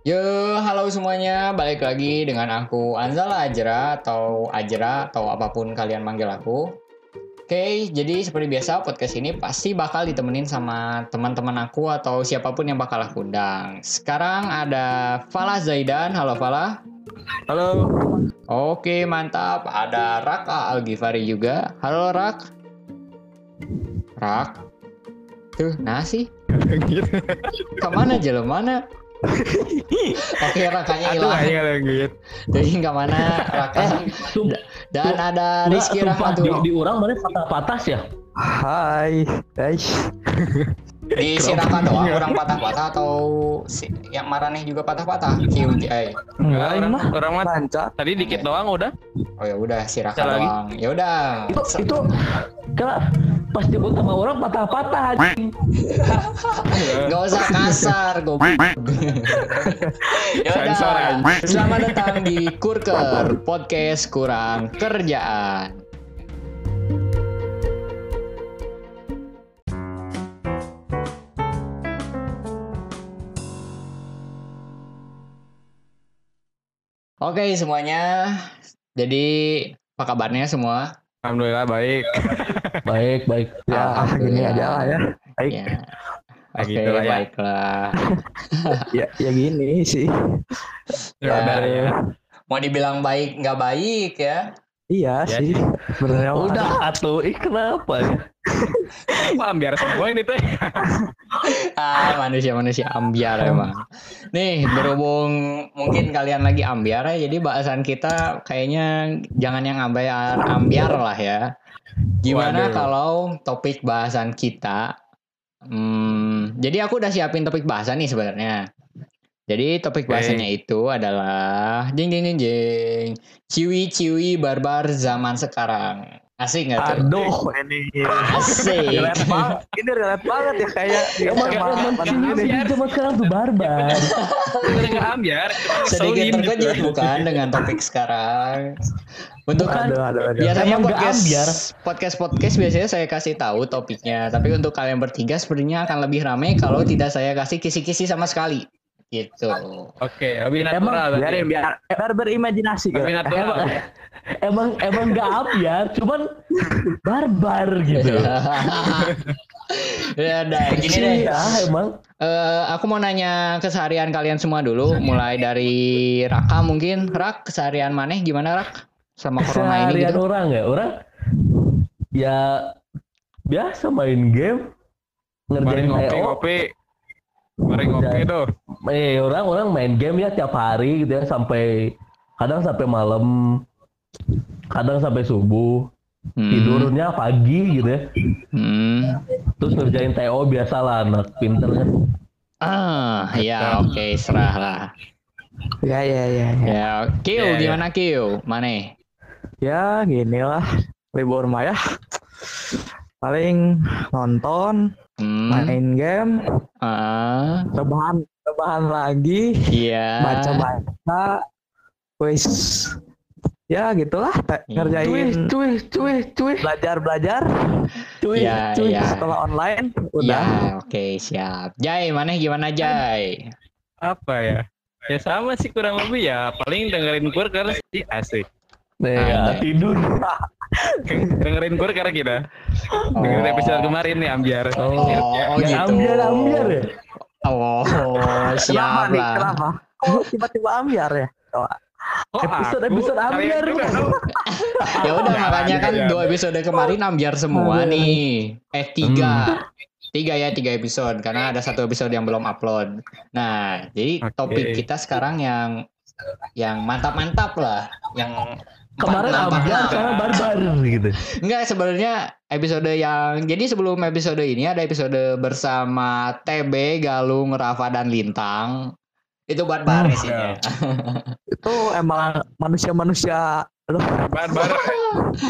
Yo, halo semuanya. Balik lagi dengan aku Anzala Ajra atau Ajra atau apa pun kalian manggil aku. Oke, jadi seperti biasa podcast ini pasti bakal ditemenin sama teman-teman aku atau siapa pun yang bakal aku undang. Sekarang ada Falah Zaidan. Halo Falah. Halo. Oke, mantap. Ada Raka Algifari juga. Halo Rak. Rak. Tuh, nasi. Ke mana jalan mana? Oke, Rakanya Aduh, hilang. ayo lanjut. Jadi nggak mana Raka. Dan ada Rizky Sumpah, di, orang mana patah-patah ya? Hai, guys. Di si Raka doang orang patah-patah atau si, yang Maraneh juga patah-patah? QJ. Enggak, ini orang, mah orang mah lancar tadi dikit doang udah. Oh ya udah si Raka Ada lagi? doang. Ya udah. Itu itu kalau pas jemput sama orang patah-patah anjing. Gak usah kasar, goblok. ya Sensor. Selamat datang di Kurker Podcast Kurang Kerjaan. Oke semuanya, jadi apa kabarnya semua? Alhamdulillah baik. Baik, baik. ya gini aja lah ya baik Ya. Nah, Oke, gitu lah ya. baiklah. ya ya gini sih Ya udah ya. Mau dibilang baik nggak baik ya? iya Ya, sih. Udah atuh, ih kenapa ya? Apa ambiar semua ini teh? Ah, manusia-manusia ambiar emang. Nih, berhubung mungkin kalian lagi ambiar ya, jadi bahasan kita kayaknya jangan yang ambiar ambiar lah ya. Gimana Waduh. kalau topik bahasan kita? Hmm, jadi aku udah siapin topik bahasan nih sebenarnya. Jadi topik Oke. bahasannya itu adalah jeng jeng jeng jeng ciwi-ciwi barbar zaman sekarang. Asik nggak tuh? aduh ini Asik. relate banget ini relate banget ya kayak di Emang ini. zaman sekarang tuh barbar. Dengar ambiar. Sedikit terkejut gitu. bukan dengan topik sekarang. Untuk Bukan. aduh aduh aduh biasanya Emang podcast ambiar. podcast podcast biasanya saya kasih tahu topiknya, tapi untuk kalian bertiga sepertinya akan lebih ramai kalau tidak saya kasih kisi-kisi sama sekali. Gitu. Oke, lebih Emang natural. berarti. biarin biar biar berimajinasi Lebih kan natural. Emang emang nggak ambiar, cuman barbar gitu. ya udah gini deh. Iya, emang. Eh, aku mau nanya keseharian kalian semua dulu, mulai dari Raka mungkin. Rak, keseharian maneh gimana Rak? Sama corona ini Seharian gitu. orang ya, orang ya biasa main game ngerjain ngopi, ngopi. Mari ngopi tuh. Eh orang orang main game ya tiap hari gitu ya sampai kadang sampai malam, kadang sampai subuh. Hmm, Tidurnya pagi gitu ya. hmm. Terus ngerjain TO biasa lah anak pinter kan. Ah, ya oke, serah lah. ya ya ya ya Ya, Kyo Ya, ya. gimana Kyo? Mana? ya gini lah libur mah ya paling nonton Hmm. main game Ah, rebahan rebahan lagi iya. baca baca wis ya gitulah Iya. ngerjain cuy, cuy, cuy. belajar belajar Cuy, Ya, cuy. ya. setelah online udah Ya, oke, siap. Jai, mana gimana Jai? Apa ya? Ya sama sih kurang lebih ya. Paling dengerin kur karena sih asik. Nih, Ada. ya, tidur. dengerin kur karena kita. Dengerin episode kemarin nih ambiar. Oh, oh Ya, gitu. Ambiar, ambiar ya. Oh, kenapa siap nih lah. kenapa kok tiba-tiba ambiar ya Oh, Oh, Episode- aku? episode ambiar. Ya udah makanya kan iya. dua episode kemarin ambiar semua Aduh. nih. Eh tiga. Tiga ya tiga episode karena ada satu episode yang belum upload. Nah, jadi Oke. topik kita sekarang yang yang mantap-mantap lah, yang Kemarin empat- ambiar, empat- sekarang barbar gitu. Enggak sebenarnya episode yang jadi sebelum episode ini ada episode bersama TB, Galung, Rafa dan Lintang. Itu buat bar Hmm. isinya. itu emang manusia-manusia aduh Barbar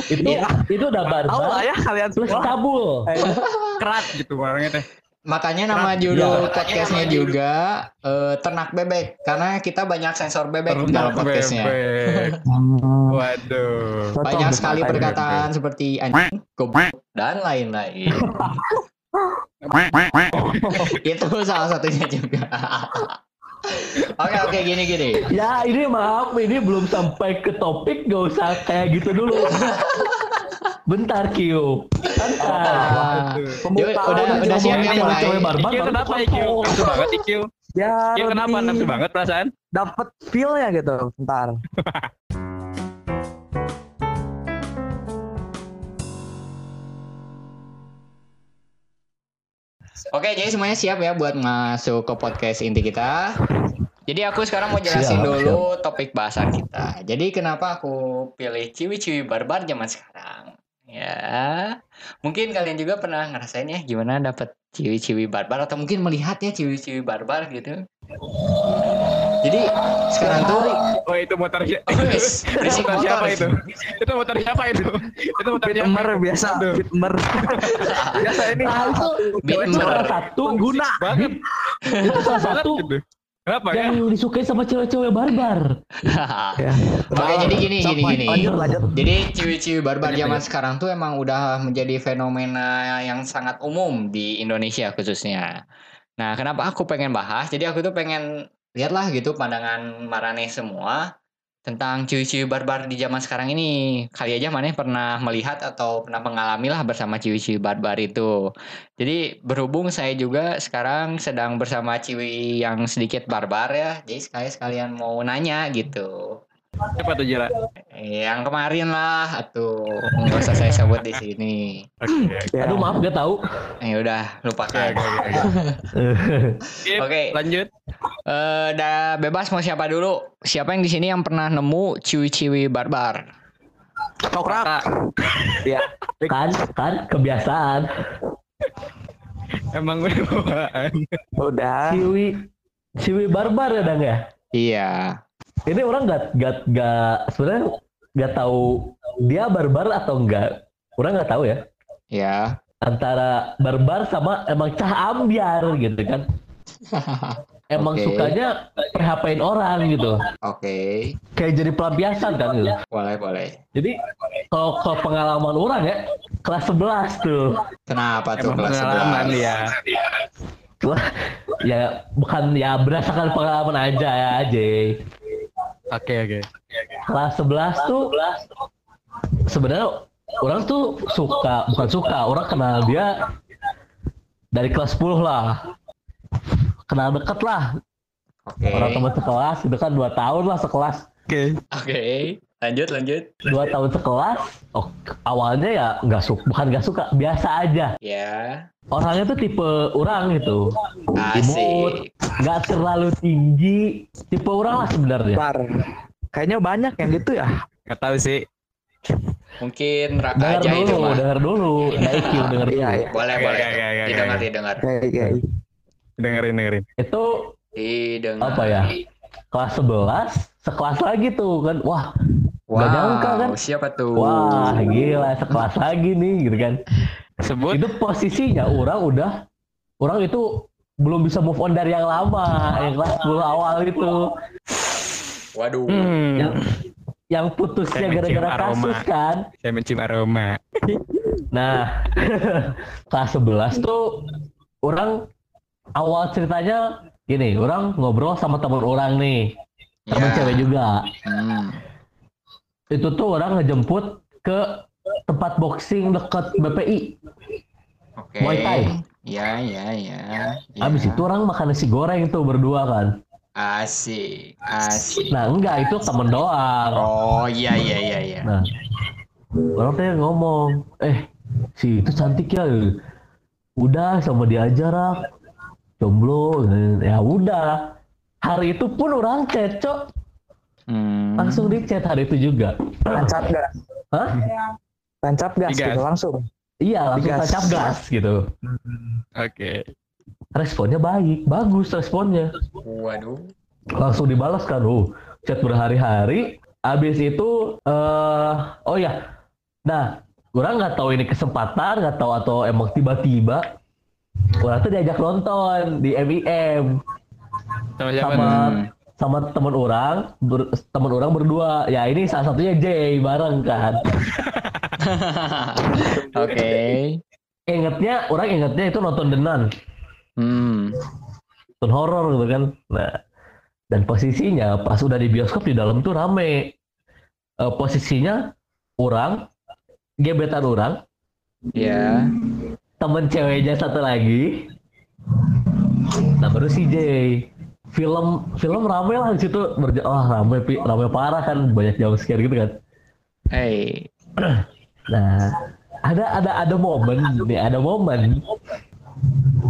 Itu Iya. itu udah tahu lah barbar. ya kalian Plus semua tabul. kerat gitu orangnya teh. Makanya nama Kenapa? judul Iya. podcastnya juga eh, ternak bebek karena kita banyak sensor bebek di dalam podcastnya. bebek. Waduh. Banyak sekali perkataan seperti anjing, goblok dan lain-lain. Itu salah satunya juga. Oke oke gini gini. Ya ini maaf ini belum sampai ke topik gak usah kayak gitu dulu. Bentar Kyo. Santai. Ah, yuk, udah udah siap ya mulai. cewek barbar kenapa ke Ikil? topik. Nafsu banget Ikil. Ya, Ikil kenapa nafsu banget perasaan? Dapet feel-nya gitu. Bentar. Oke, jadi semuanya siap ya buat masuk ke podcast inti kita. Jadi aku sekarang mau jelasin Siap, dulu topik bahasan kita. Jadi kenapa aku pilih ciwi-ciwi barbar zaman sekarang? Ya, mungkin kalian juga pernah ngerasain ya gimana dapat ciwi-ciwi barbar atau mungkin melihat ya ciwi-ciwi barbar gitu. Jadi sekarang tuh Oh itu motor siapa? Oh, wes, berisik motor siapa itu? Itu motor siapa itu? Itu motor siapa? Fitmer biasa, Aduh. Fitmer. biasa ini Nah, itu Bitmer. itu salah satu pengguna. Banget. itu salah satu gitu. Kenapa ya? yang disukai sama cewek-cewek barbar. Ya. Oke, jadi gini gini gini. Lanjut, lanjut. Jadi ciwi-ciwi barbar zaman sekarang tuh emang udah menjadi fenomena yang sangat umum di Indonesia khususnya. Nah, kenapa aku pengen bahas? Jadi aku tuh pengen lihatlah gitu pandangan Marane semua tentang ciwi-ciwi barbar di zaman sekarang ini. Kali aja Maneh pernah melihat atau pernah mengalami lah bersama ciwi-ciwi barbar itu. Jadi berhubung saya juga sekarang sedang bersama ciwi yang sedikit barbar ya. Jadi sekali sekalian mau nanya gitu. Siapa tuh Jira? Yang kemarin lah, atuh nggak usah saya sebut di sini. Oke. Ya. Aduh maaf gak tahu. Ya udah, lupakan. Oke, oke, oke. Oke. Lanjut. Eh, dah bebas mau siapa dulu? Siapa yang di sini yang pernah nemu ciwi-ciwi barbar? Tokrak. Ya. kan kan kebiasaan. Emang udah bawaan. Udah. Ciwi ciwi barbar ya dang ya. Iya. Ini orang gak gak gak sebenarnya gak tahu dia barbar atau enggak. Orang nggak tahu ya. Ya. Antara barbar sama emang cah ambiar gitu kan. Emang Oke. sukanya PHP-in orang gitu. Oke. Kayak jadi pelampiasan kan gitu. Boleh, boleh. Jadi kalau kalau pengalaman orang ya kelas 11 tuh. Kenapa tuh Emang kelas pengalaman 11? ya. Wah, ya bukan ya berdasarkan pengalaman aja ya aja. Oke oke. Kelas 11 tuh sebenarnya orang tuh suka bukan suka orang kenal dia dari kelas 10 lah. Kenal deket lah Oke. orang teman sekelas itu kan dua tahun lah sekelas Oke. Oke. Lanjut, lanjut. dua tahun sekelas oh awalnya ya nggak suka bukan nggak suka biasa aja Ya. orangnya tuh tipe orang gitu imut Asik. nggak terlalu tinggi tipe orang lah sebenarnya Bentar. Kayaknya banyak yang gitu ya. Gak tahu sih. Mungkin rak dengar aja itu dulu mah. dengar dulu nah IQ denger dulu. Boleh, boleh. Didengar, didengar. Dengerin dengerin. itu Didengar. apa ya kelas 11 sekelas lagi tuh kan wah Wow, Nggak nyangka kan? siapa tuh? wah gila sekelas lagi nih gitu kan Sebut. itu posisinya orang udah orang itu belum bisa move on dari yang lama yang kelas 10 awal itu Waduh. Hmm. yang yang putusnya gara-gara aroma. kasus kan Saya mencium aroma. nah kelas 11 tuh orang awal ceritanya gini orang ngobrol sama teman orang nih teman Ya. cewek juga Hmm. Itu tuh orang ngejemput ke tempat boxing deket BPI Oke. Muay Thai. Ya, ya, ya. ya. Itu orang makan nasi goreng tuh berdua kan. Asik, asik. Nah enggak itu temen doang. Oh, iya, iya, iya, iya. Nah orang teh ngomong, eh si itu cantik ya. Udah sama dia aja rak. Jomblo, ya udah. Hari itu pun orang cecok Hmm. langsung di chat hari itu juga. Tancap gas. Hah? Tancap gas Digas. gitu langsung. Iya langsung Digas. tancap gas gitu. Oke. Responnya baik, bagus responnya. Waduh. langsung dibalas kan oh chat berhari-hari habis itu eh oh ya nah orang nggak tahu ini kesempatan nggak tahu atau emang tiba-tiba orang tuh diajak nonton di MIM Sama siapa? sama. Sama teman orang ber- teman orang berdua ya ini salah satunya Jay bareng kan Oke. ingetnya orang ingetnya itu nonton denan Hmm. nonton horor gitu kan nah Dan posisinya pas udah di bioskop di dalam tuh rame. Eh, posisinya orang, gebetan orang, Ya. temen ceweknya satu lagi. Nah baru si Jay. Film film rame lah di situ berja oh rame pi- rame parah kan banyak jam scare gitu kan. Hey. Nah ada ada ada momen nih ada momen.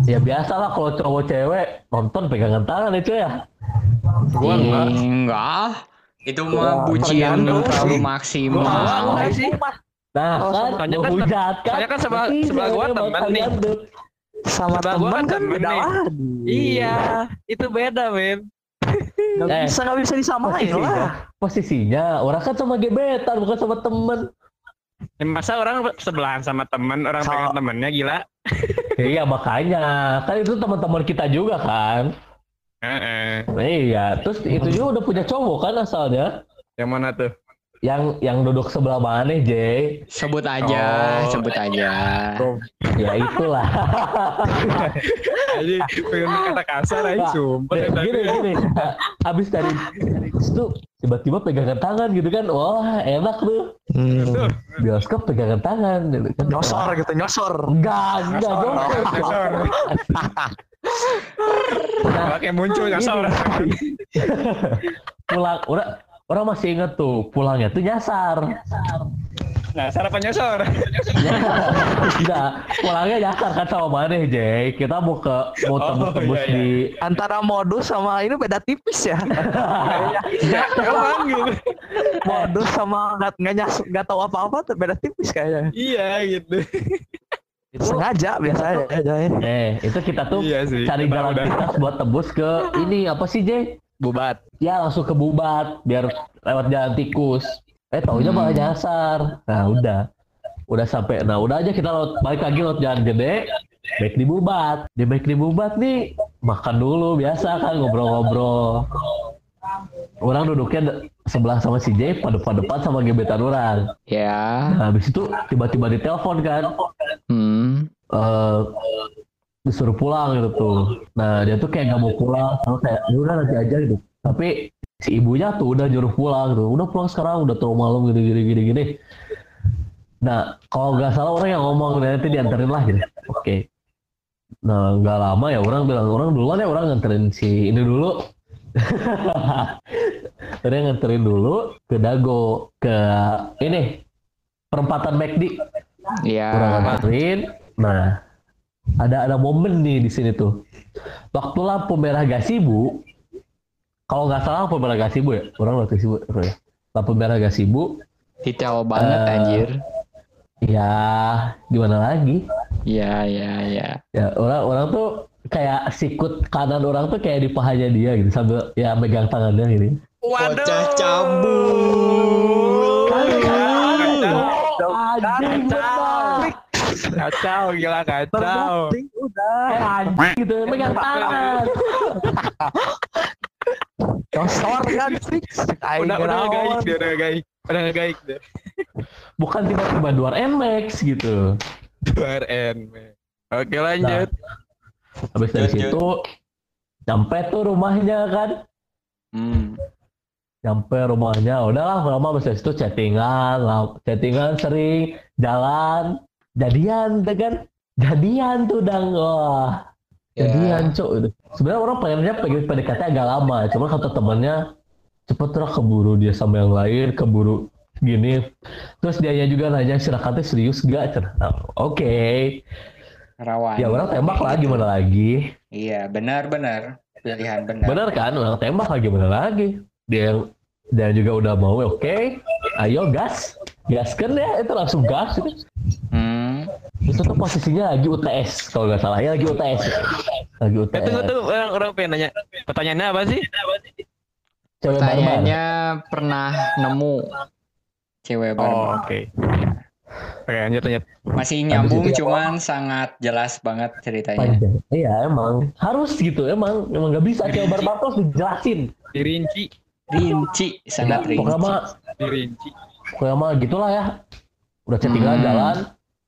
Ya biasa lah kalau cowok cewek nonton pegangan tangan itu ya. Gua enggak. Enggak. Itu mah Wah, pujian tergantung terlalu maksimal. enggak sih. Nah Oh, kan soalnya kan menghujat kan. soalnya kan sebelah- Iya, sebelah gua emang temen nih. Sama teman kan kan beda nih. lagi. Iya, itu beda, men. Nggak Eh. bisa nggak bisa disamain Posisinya, lah. posisinya orang kan sama gebetan bukan sama temen. Ya, Masa orang sebelahan sama temen, orang So- pengen temennya gila. iya makanya kan itu teman-teman kita juga kan. Heeh. Nah, iya, terus itu juga udah punya cowok kan asalnya. Yang mana tuh? Yang yang duduk sebelah mana, Jay? Sebut aja, Oh. sebut aja. Ya itulah. Aji, pengen kata kasar aja, Nah, sumpah. Gini gini. Habis dari itu tiba-tiba pegangan tangan gitu kan. Wah, enak tuh. Hmm. Bioskop pegangan tangan gitu kan. Nyosor gitu, nyosor. Enggak, enggak nyosor. Nyosor. Nah, Pakai muncul nyasar. pulang orang orang masih inget tuh pulangnya tuh nyasar. Nyasar apa nyosor? Enggak, pulangnya nyasar kan sama mana Jay? Kita mau ke mau Oh, tembus-tembus iya, iya. di Antara modus sama ini beda tipis ya. Emang gitu. modus sama nggak nggak nyas nggak tahu apa-apa tuh beda tipis kayaknya. Iya gitu. itu Sengaja biasanya aja ya. eh itu kita tuh Iya sih. cari jalan pintas buat tembus ke ini apa sih Jay? Bubat. Ya langsung ke Bubat biar lewat jalan tikus. Eh taunya malah nyasar. Nah udah, udah sampai. Nah udah aja kita laut, balik lagi laut jalan gede. Baik di Bubat. Di baik di Bubat nih makan dulu biasa kan ngobrol-ngobrol. Orang duduknya sebelah sama si Jay, pada-depan sama gebetan orang. Ya. Nah, habis itu tiba-tiba ditelepon kan. Hmm. eh disuruh pulang gitu tuh. Nah dia tuh kayak nggak mau pulang, sama kayak ya udah nanti aja gitu. Tapi si ibunya tuh udah nyuruh pulang tuh, udah pulang sekarang udah terlalu malam gini gini gini gini. Nah kalau nggak salah orang yang ngomong nanti dianterin lah gitu. Oke. Nah nggak lama ya orang bilang orang duluan ya orang nganterin si ini dulu. Tadi nganterin dulu ke Dago ke ini perempatan McD Ya. kurang nganterin. Nah, ada ada momen nih di sini tuh. Waktu lampu merah gasibu, kalau nggak salah lampu merah gasibu ya, orang lampu gasibu, ya. lampu merah gasibu, Detail banget Eh, anjir. ya gimana lagi? Ya, ya, ya. Ya orang orang tuh kayak sikut kanan orang tuh kayak di pahanya dia gitu sambil ya megang tangannya gini. Bocah cabut. Kacau. Kacau, gila kacau. Terbukti udah. Anjing gitu megang tangan. Nyosor kan fix. Aing Udah udah gaik dia, udah gaik. Udah gaik deh. Bukan tiba-tiba luar NMAX gitu. Luar N. Oke lanjut. Habis dari Lanjut. situ nyampe tuh rumahnya kan. Hmm. Nyampe rumahnya udahlah lama habis dari situ chattingan, chattingan sering jalan, jadian kan. Jadian tuh dang wah. Ya. Jadian cuk itu. Sebenarnya orang pengennya pengen PDKT agak lama, cuma kata temannya cepet lah keburu dia sama yang lain, keburu gini. Terus dia juga nanya silakan serius gak? Nah, Oke. Rawan. Ya orang tembak lah gimana lagi? Iya, benar-benar. Pilihan benar. Bener kan? Orang tembak lagi gimana lagi? Dia yang dia juga udah mau oke. Ayo gas. Gaskan ya itu langsung gas itu. Hmm. Itu tuh posisinya lagi UTS kalau nggak salah ya lagi UTS. Lagi Eh, UTS. tunggu tunggu orang orang pengen nanya. Pertanyaannya apa sih? Cewek barbar. Pertanyaannya pernah nemu cewek Oh, barbar. oke. Oke, lanjut lanjut. Masih nyambung itu ya, cuman sangat jelas banget ceritanya. Panjang. Iya emang harus gitu emang emang nggak bisa cewek barbar terus dijelasin. Dirinci, Rinci, sangat Nah, pokoknya rinci. mah dirinci. pokoknya mah gitulah ya. Udah chattingan Hmm. jalan.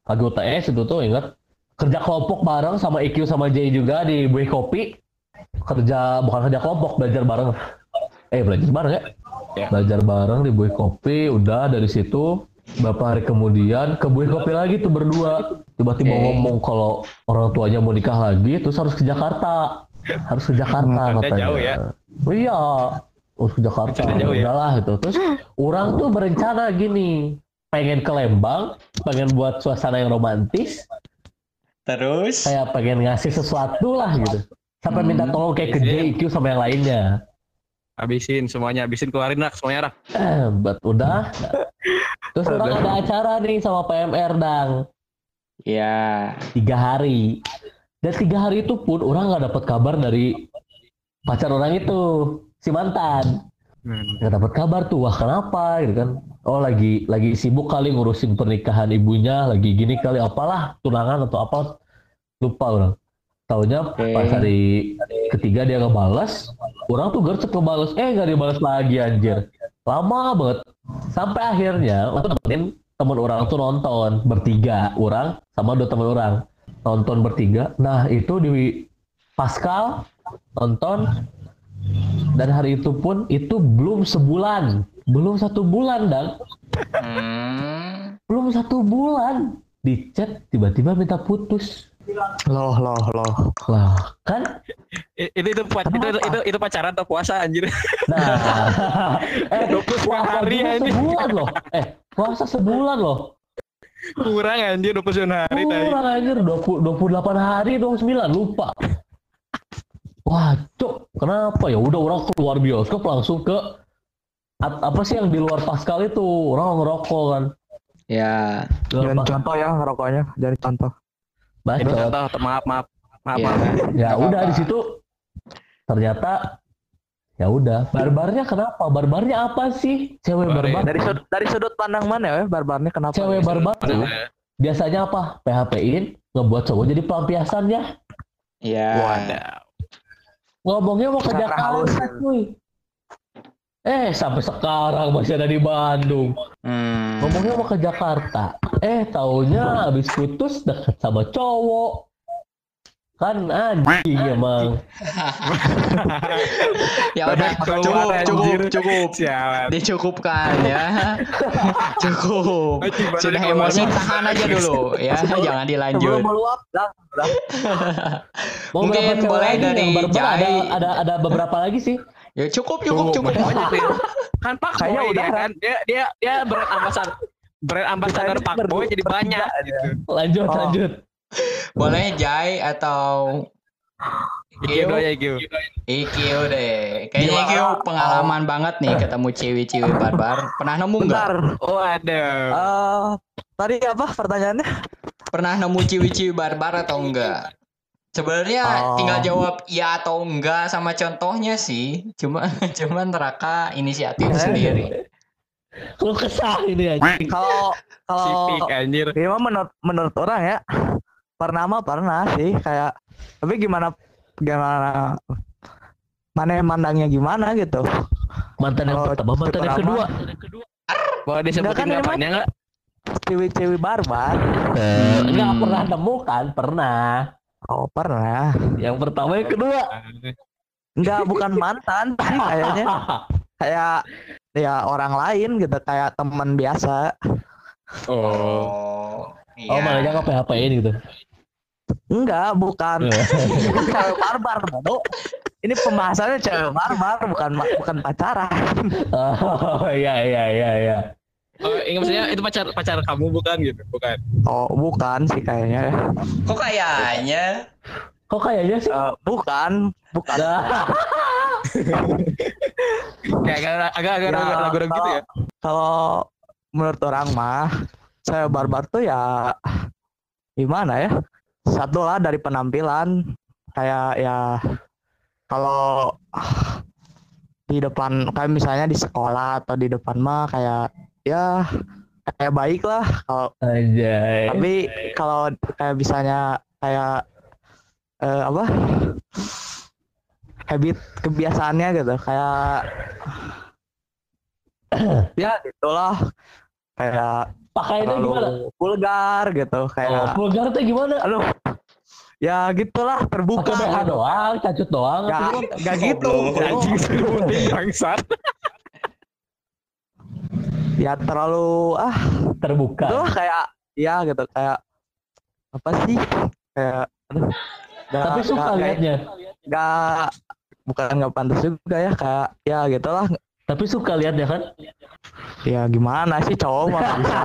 Lagi UTS itu tuh ingat kerja kelompok bareng sama IQ sama J juga di Buih Kopi. Kerja bukan kerja kelompok belajar bareng. eh belajar bareng ya. Ya. Belajar bareng di Buih Kopi, udah dari situ beberapa hari kemudian ke Buih Kopi lagi tuh berdua. Tiba-tiba ngomong kalau orang tuanya mau nikah lagi, terus harus ke Jakarta. Harus ke Jakarta Anda katanya. jauh ya? Oh, iya, harus ke Jakarta. Jauh ya? Udahlah gitu. Terus orang tuh berencana gini, pengen ke Lembang, pengen buat suasana yang romantis, Terus kayak pengen ngasih sesuatu lah gitu. Sampai minta Hmm. tolong kayak ke JIQ sama yang lainnya. Habisin semuanya, habisin keluarin rak semuanya rak. Eh, but udah. Terus orang Udah. ada acara nih sama PMR dang ya tiga hari. Dan tiga hari itu pun orang nggak dapat kabar dari pacar orang itu si mantan. Nggak dapat kabar tuh wah kenapa gitu kan? Oh lagi lagi sibuk kali ngurusin pernikahan ibunya, lagi gini kali apalah tunangan atau apa lupa orang. Taunya Oke. pas hari ketiga dia ngebales, orang tuh gercep ngebales, eh nggak dibales lagi anjir. Lama banget. Sampai akhirnya aku nemenin temen orang tuh nonton bertiga, orang sama dua temen orang nonton bertiga. Nah itu di Pascal nonton dan hari itu pun itu belum sebulan, belum satu bulan dan hmm, belum satu bulan di chat tiba-tiba minta putus. Loh, loh, loh. Lah kan Itu itu itu, itu, itu, itu pacaran atau puasa anjir. Nah, eh 29 puasa hari juga anjir. sebulan loh. Eh, puasa sebulan loh. Kurang anjir 29 hari tadi. Kurang anjir 20, 28 hari 29 lupa. Wah, cuk, kenapa ya? Udah orang keluar bioskop langsung ke at- apa sih yang di luar Pascal itu? Orang ngerokok kan. ya Jangan contoh ya ngerokoknya, jadi contoh. Bacot. contoh, maaf maaf. Maaf, ya maaf. Ya udah di situ ternyata ya udah barbarnya kenapa? Barbarnya apa sih? Cewek Barbar ya. barbar. Dari sudut dari sudut pandang mana ya barbarnya kenapa? Cewek barbar tuh Mana? biasanya apa? PHP-in ngebuat cowok jadi pelampiasannya. ya Wadah. Ngomongnya mau ke. Jakarta, cuy. Eh, sampai sekarang masih ada di Bandung. hmm, Ngomongnya mau ke Jakarta. Eh, taunya habis putus deket sama cowok. Kan anjing emang. ya udah cukup cukup cukup Sialan. dicukupkan ya cukup sudah emosi tahan aja dulu ya jangan dilanjut Mungkin boleh dari? Jai. Ada, ada, ada beberapa lagi sih. ya cukup cukup cukup Banyak nih. Kan Pak Kayaknya Boy udah dia kan. Dia dia dia brand ambassador brand ambassador Pak Boy jadi banyak bertiga gitu. Lanjut, Oh. lanjut. boleh Jai atau Iki doa ya Iki. Ikio deh kayaknya? Ikio pengalaman banget nih ketemu cewek-cewek barbar pernah nemu nggak Bentar. Waduh. Eh, tadi apa pertanyaannya? pernah nemu cewek-cewek barbar atau enggak Sebenarnya Oh. tinggal jawab ya atau enggak sama contohnya sih. Cuma cuman neraka inisiatif sendiri. Lu kesah ini anjing. Kalau kalau anjir. gimana menurut menurut orang ya pernah mah pernah sih kayak tapi gimana gimana mana yang mandangnya gimana gitu Mantan yang pertama, mantan yang kedua. Boleh Enggak disebutin kan apanya enggak? cewek-cewek barbar Eh, Hmm. Enggak pernah nemu kan? Pernah. oh pernah Yang pertama, yang kedua. enggak bukan mantan sih kayaknya kayak ya orang lain gitu kayak teman biasa Oh. Oh. Oh, makanya nggak PHP-in gitu. Enggak bukan cewek barbar bodoh ini pembahasannya cewek barbar bukan bukan pacaran Oh, iya, iya, iya, iya. Oh, ini maksudnya itu pacar pacar kamu bukan gitu, bukan. oh bukan sih kayaknya Kok kayaknya? Kok kayaknya sih? Eh, bukan bukan Nah, Kayak agak agak agak Ya, ragu-ragu gitu ya. kalau menurut orang mah saya barbar tuh ya gimana ya satu lah dari penampilan. Kayak ya kalau di depan kayak misalnya di sekolah atau di depan mah kayak ya kayak baik lah. Kalau tapi kalau kayak misalnya kayak eh, apa? Habit kebiasaannya gitu. Kayak ya gitulah kayak Pakaiannya gimana? terlalu vulgar gitu Oh, kayak vulgar tuh gimana? aduh ya gitulah terbuka Pakai BH gitu. doang, cacut doang. Ya, atau nggak gitu. Goblok. Anjing sebutin bangsat. Ya terlalu ah terbuka. itu kayak ya gitu kayak apa sih kayak aduh nggak- Tapi suka nggak- liatnya. nggak bukan nggak pantas juga ya kayak ya gitulah Tapi suka liatnya kan. Ya gimana sih cowok mah bisa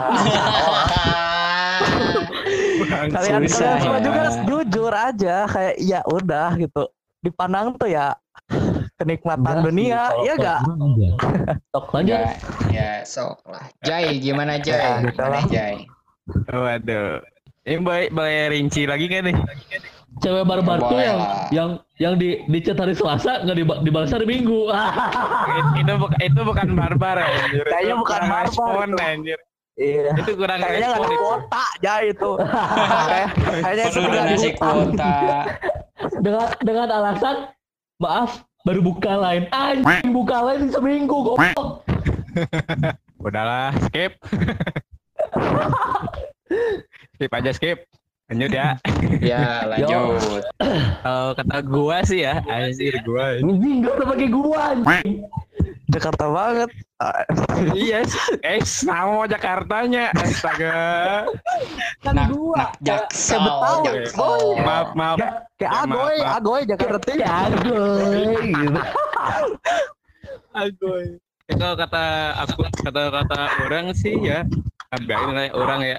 kalian Susah kalian semua ya. juga jujur aja kayak ya udah gitu dipandang tuh ya kenikmatan Enggak dunia kalau- ya gak. Sok lanjut. ya, ya sok lah. Jai, gimana Jai? Ya, gitu Gimana lah. Jai? Waduh. Ini boleh, boleh rinci lagi kan nih? Cewek barbar tuh yang yang yang di di chat hari Selasa nggak diba- dibalas hari Minggu. itu bukan itu bukan barbar anjir. Itu Kayaknya bukan respon itu. anjir. iya Itu kurang kayaknya nggak respon ada kuota aja itu kayak kayaknya itu ngasih diutang. kuota. dengan dengan alasan maaf baru buka lain. Anjing buka lain seminggu goblok. Udahlah, skip. skip aja skip. Lanjut ya. Ya, lanjut. Kalau kata gua sih ya, anjir gua. Anjing gak usah pakai gua. Jakarta banget iya, eh sama Jakartanya. Astaga. kan gua nak jaksel. Maaf, maaf. kayak Ya, agoy agoy Jakarta Timur Ya agoy gitu. Agoy. Ya, kalau kata aku kata kata orang sih ya, ya, orang ya.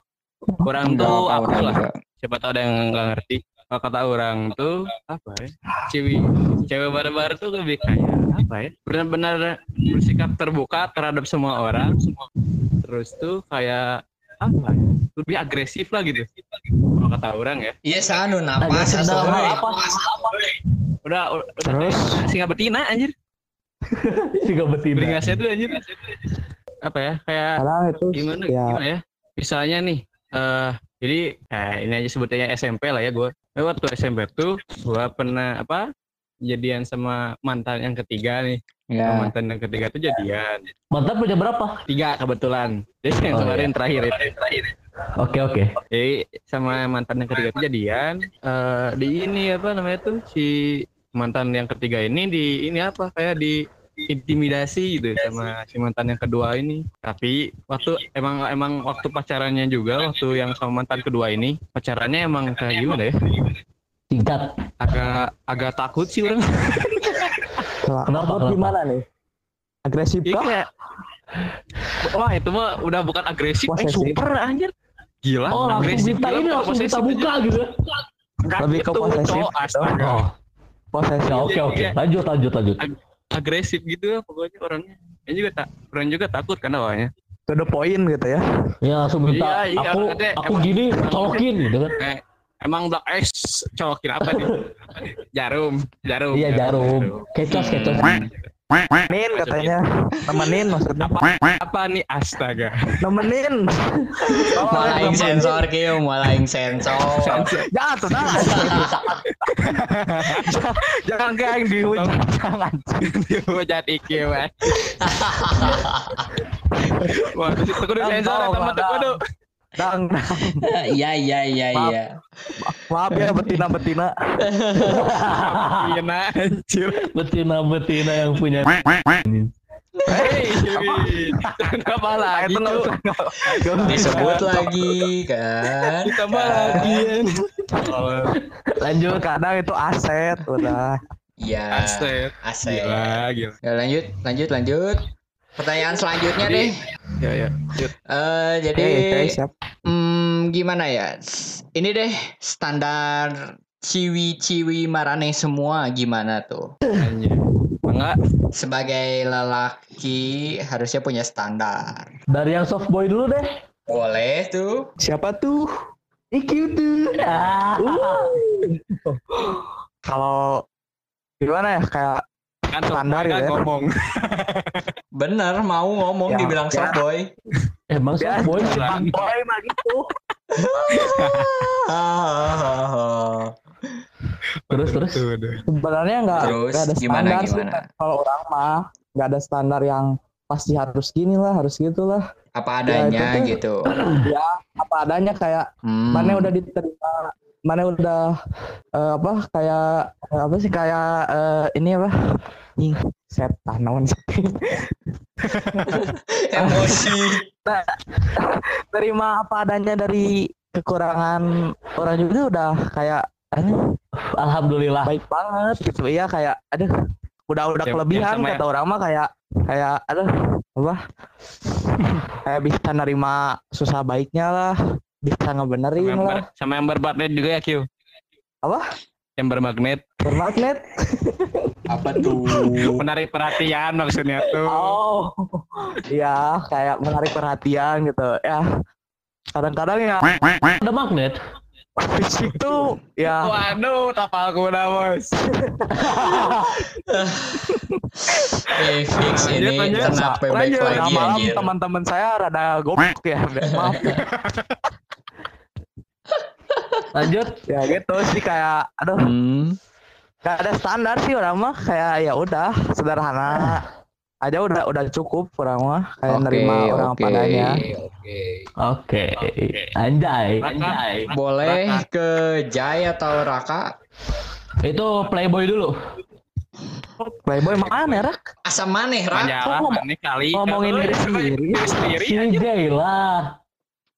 Orang tuh apa lah. Siapa tahu ada yang nggak ngerti. Kalau kata orang tuh apa ya? Cewek cewek barbar tuh lebih kayak apa ya? Benar-benar bersikap terbuka terhadap semua orang. Terus tuh kayak apa ya? Lebih agresif lah gitu. Kalau kata orang ya. Iya, sanu Agak napas woy. apa? Udah, udah Terus? singa betina anjir. Si gak betina. Beringasnya tuh anjir. Apa ya? Kayak Kadang itu gimana ya gimana ya misalnya nih eh jadi eh, ini aja sebutnya SMP lah ya gue waktu SMP tuh gue pernah apa jadian sama mantan yang ketiga nih Sama Ya. mantan yang ketiga tuh jadian Mantan punya berapa? tiga kebetulan jadi yang Oh, kemarin iya. terakhir itu Oke oke. jadi sama mantan yang ketiga tuh jadian eh di ini apa namanya tuh si mantan yang ketiga ini di ini apa kayak di intimidasi gitu sama si mantan yang kedua ini tapi waktu emang emang waktu pacarannya juga waktu yang sama mantan kedua ini pacarannya emang kayak gimana ya Singkat. agak agak takut sih orang Kenapa, gimana nih agresif Iya kah kayak wah itu mah udah bukan agresif eh super anjir gila Oh agresif gila, ini langsung posesif buka gitu. Enggak Lebih ke gitu, posesif. Oh. posesif Ya oke oke. Iya. Lanjut lanjut lanjut. Agresif gitu lah pokoknya orangnya ini juga tak orang juga takut kan awalnya to the point gitu ya Ya langsung minta Iya, iya, aku maksudnya aku emang- gini colokin gitu kan. Eh, emang blok es cokin apa nih? jarum, jarum. Iya jarum. Kecos kecos. Nemenin katanya nemenin maksudnya Apa nih astaga? nemenin oh, Malaing nemenin. sensor kieu, malaing sensor. jangan tuh nah. jangan kayak yang dihujat jangan Dihujat iki weh. Wah, itu kudu sensor ada. kudu. Dang dang. Iya, iya, iya, Maaf. iya. maaf ya betina betina nah, anjir. betina betina yang punya. Hei, kenapa lagi? itu nggak Cuk? usah nggak usah. Disebut lagi kan. Ditambah lagi. Lanjut. kadang itu aset udah Iya. Aset. Aset. Gila, gila. Ya, lanjut, lanjut, lanjut. Pertanyaan selanjutnya Jadi- nih. Ya, ya. Eh, jadi Oke, oke, siap hmm, gimana ya? Ini deh standar ciwi-ciwi marane semua gimana tuh? Anjir. Enggak, Sebagai lelaki harusnya punya standar. Dari yang soft boy dulu deh. Boleh tuh. siapa tuh IQ tuh. Ah. kalau gimana ya kayak kan Standar ya. ngomong. Bener mau ngomong Ya, dibilang ya. boy. Emang Ya, boy. Bang. boy mah gitu Terus terus. Sebenarnya nggak ada gimana, standar sih gimana? kalau orang mah nggak ada standar yang pasti harus gini lah harus gitulah Apa adanya itu tuh- gitu. ya apa adanya kayak Hmm. mana udah diterima mana udah eh, apa kayak eh, apa sih kayak eh, ini apa? Ih setan naon Emosi. terima apa adanya dari kekurangan orang juga udah kayak aduh, Alhamdulillah. baik banget gitu. Ya kayak aduh udah udah kelebihan kata orang mah kayak kayak aduh apa? Kayak bisa nerima susah baiknya lah bisa sama ngebenerin yang, lah. ber, sama yang bermagnet juga ya Q? Apa? yang bermagnet bermagnet Apa tuh? menarik perhatian maksudnya tuh. Oh. Iya kayak menarik perhatian gitu. Ya kadang-kadang ya. Ada magnet. fisik tuh ya. Waduh tapalku dah bos. Eh, fix ini Lanjut, lanjut. kena payback Lanjut. lagi malam teman-teman saya rada goblok ya maaf Lanjut. ya gitu sih kayak aduh gak ada standar sih orang mah kayak ya udah sederhana aja udah udah cukup orang mah kayak Oke, nerima orang oke, padanya Oke. Oke. Anjay. Anjay. Boleh ke Jai atau Raka? Itu playboy dulu. playboy mana rak Asam maneh, Rak. Majalah kali ngomongin diri diri sendiri. diri sendiri Si aja Jay lah.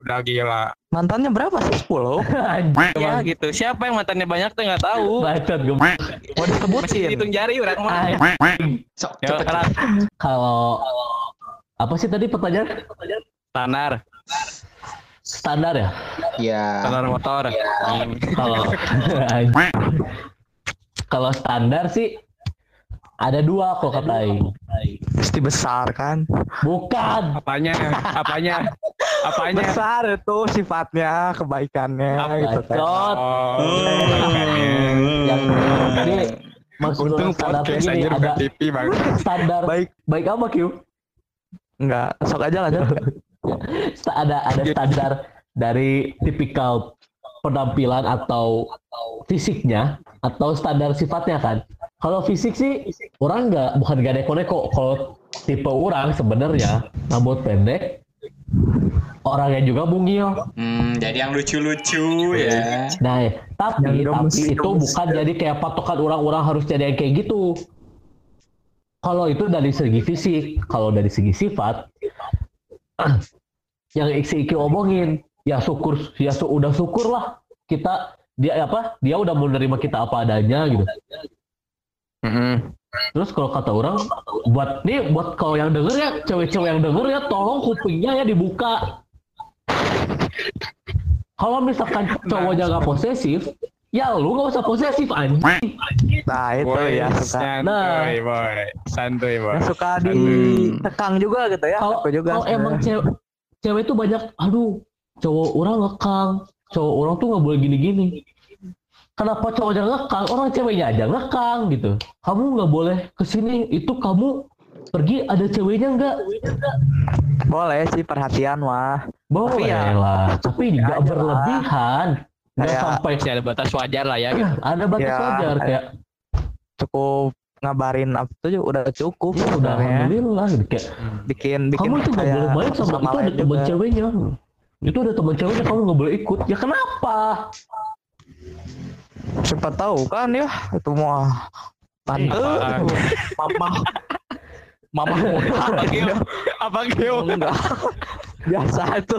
Udah gila mantannya berapa sih 10 Anjay. ya gitu siapa yang mantannya banyak tuh nggak tahu Bacot gue. mau masih disebutin hitung jari orang mah Anjing. Sok ya cepet. karena Kalau apa sih tadi pertanyaan? standar Standar ya? Ya. standar motor Kalau kalau standar sih ada dua kok kata Aing. pasti besar kan? Bukan. apanya? Apanya? Apanya? Besar itu sifatnya kebaikannya Apa? gitu kan oh Yang jadi maksud untung podcast aja bukan TV bang. standar baik. baik apa Q? enggak sok aja lanjut. Ada ada standar dari tipikal penampilan atau fisiknya atau standar sifatnya kan. Kalau fisik sih orang nggak bukan gak neko-neko. Kalau tipe orang sebenarnya rambut pendek, orangnya juga mungil. Hmm, jadi yang lucu-lucu ya. Nah, tapi Yang tapi itu bukan jadi kayak patokan orang-orang harus jadi yang kayak gitu. Kalau itu dari segi fisik, kalau dari segi sifat, yang si Iki omongin, ya syukur, ya su- udah syukur lah kita dia apa dia udah menerima kita apa adanya gitu. Terus kalau kata orang, buat nih buat kalau yang denger ya, cewek-cewek yang denger ya, tolong kupingnya ya dibuka. Kalau misalkan cowoknya nggak posesif, ya lu nggak usah posesif anjing. nah itu Boy, ya suka. santuy boy santuy boy. Yang suka ditekang juga gitu ya Kalau aku juga. kalau emang cewek cewek itu banyak, aduh cowok orang ngekang, cowok orang tuh nggak boleh gini-gini. Kenapa cowoknya ngekang, orang ceweknya aja ngekang gitu. Kamu nggak boleh ke sini, itu kamu pergi ada ceweknya nggak? boleh sih perhatian mah. Boleh Tapi ya, lah, tapi nggak aja lah. berlebihan. Nggak sampai masih ada batas wajar lah ya gitu. ada batas Ya, wajar kayak- cukup ngabarin apa tuh udah cukup ya udah alhamdulillah gitu. Kayak bikin bikin kamu itu nggak boleh main sama, itu ada teman ceweknya. Itu ada teman ceweknya kamu nggak boleh ikut. Ya kenapa siapa tahu kan ya itu mah tante Apaan? mama mama apa Gio apa Gio enggak? Biasa itu.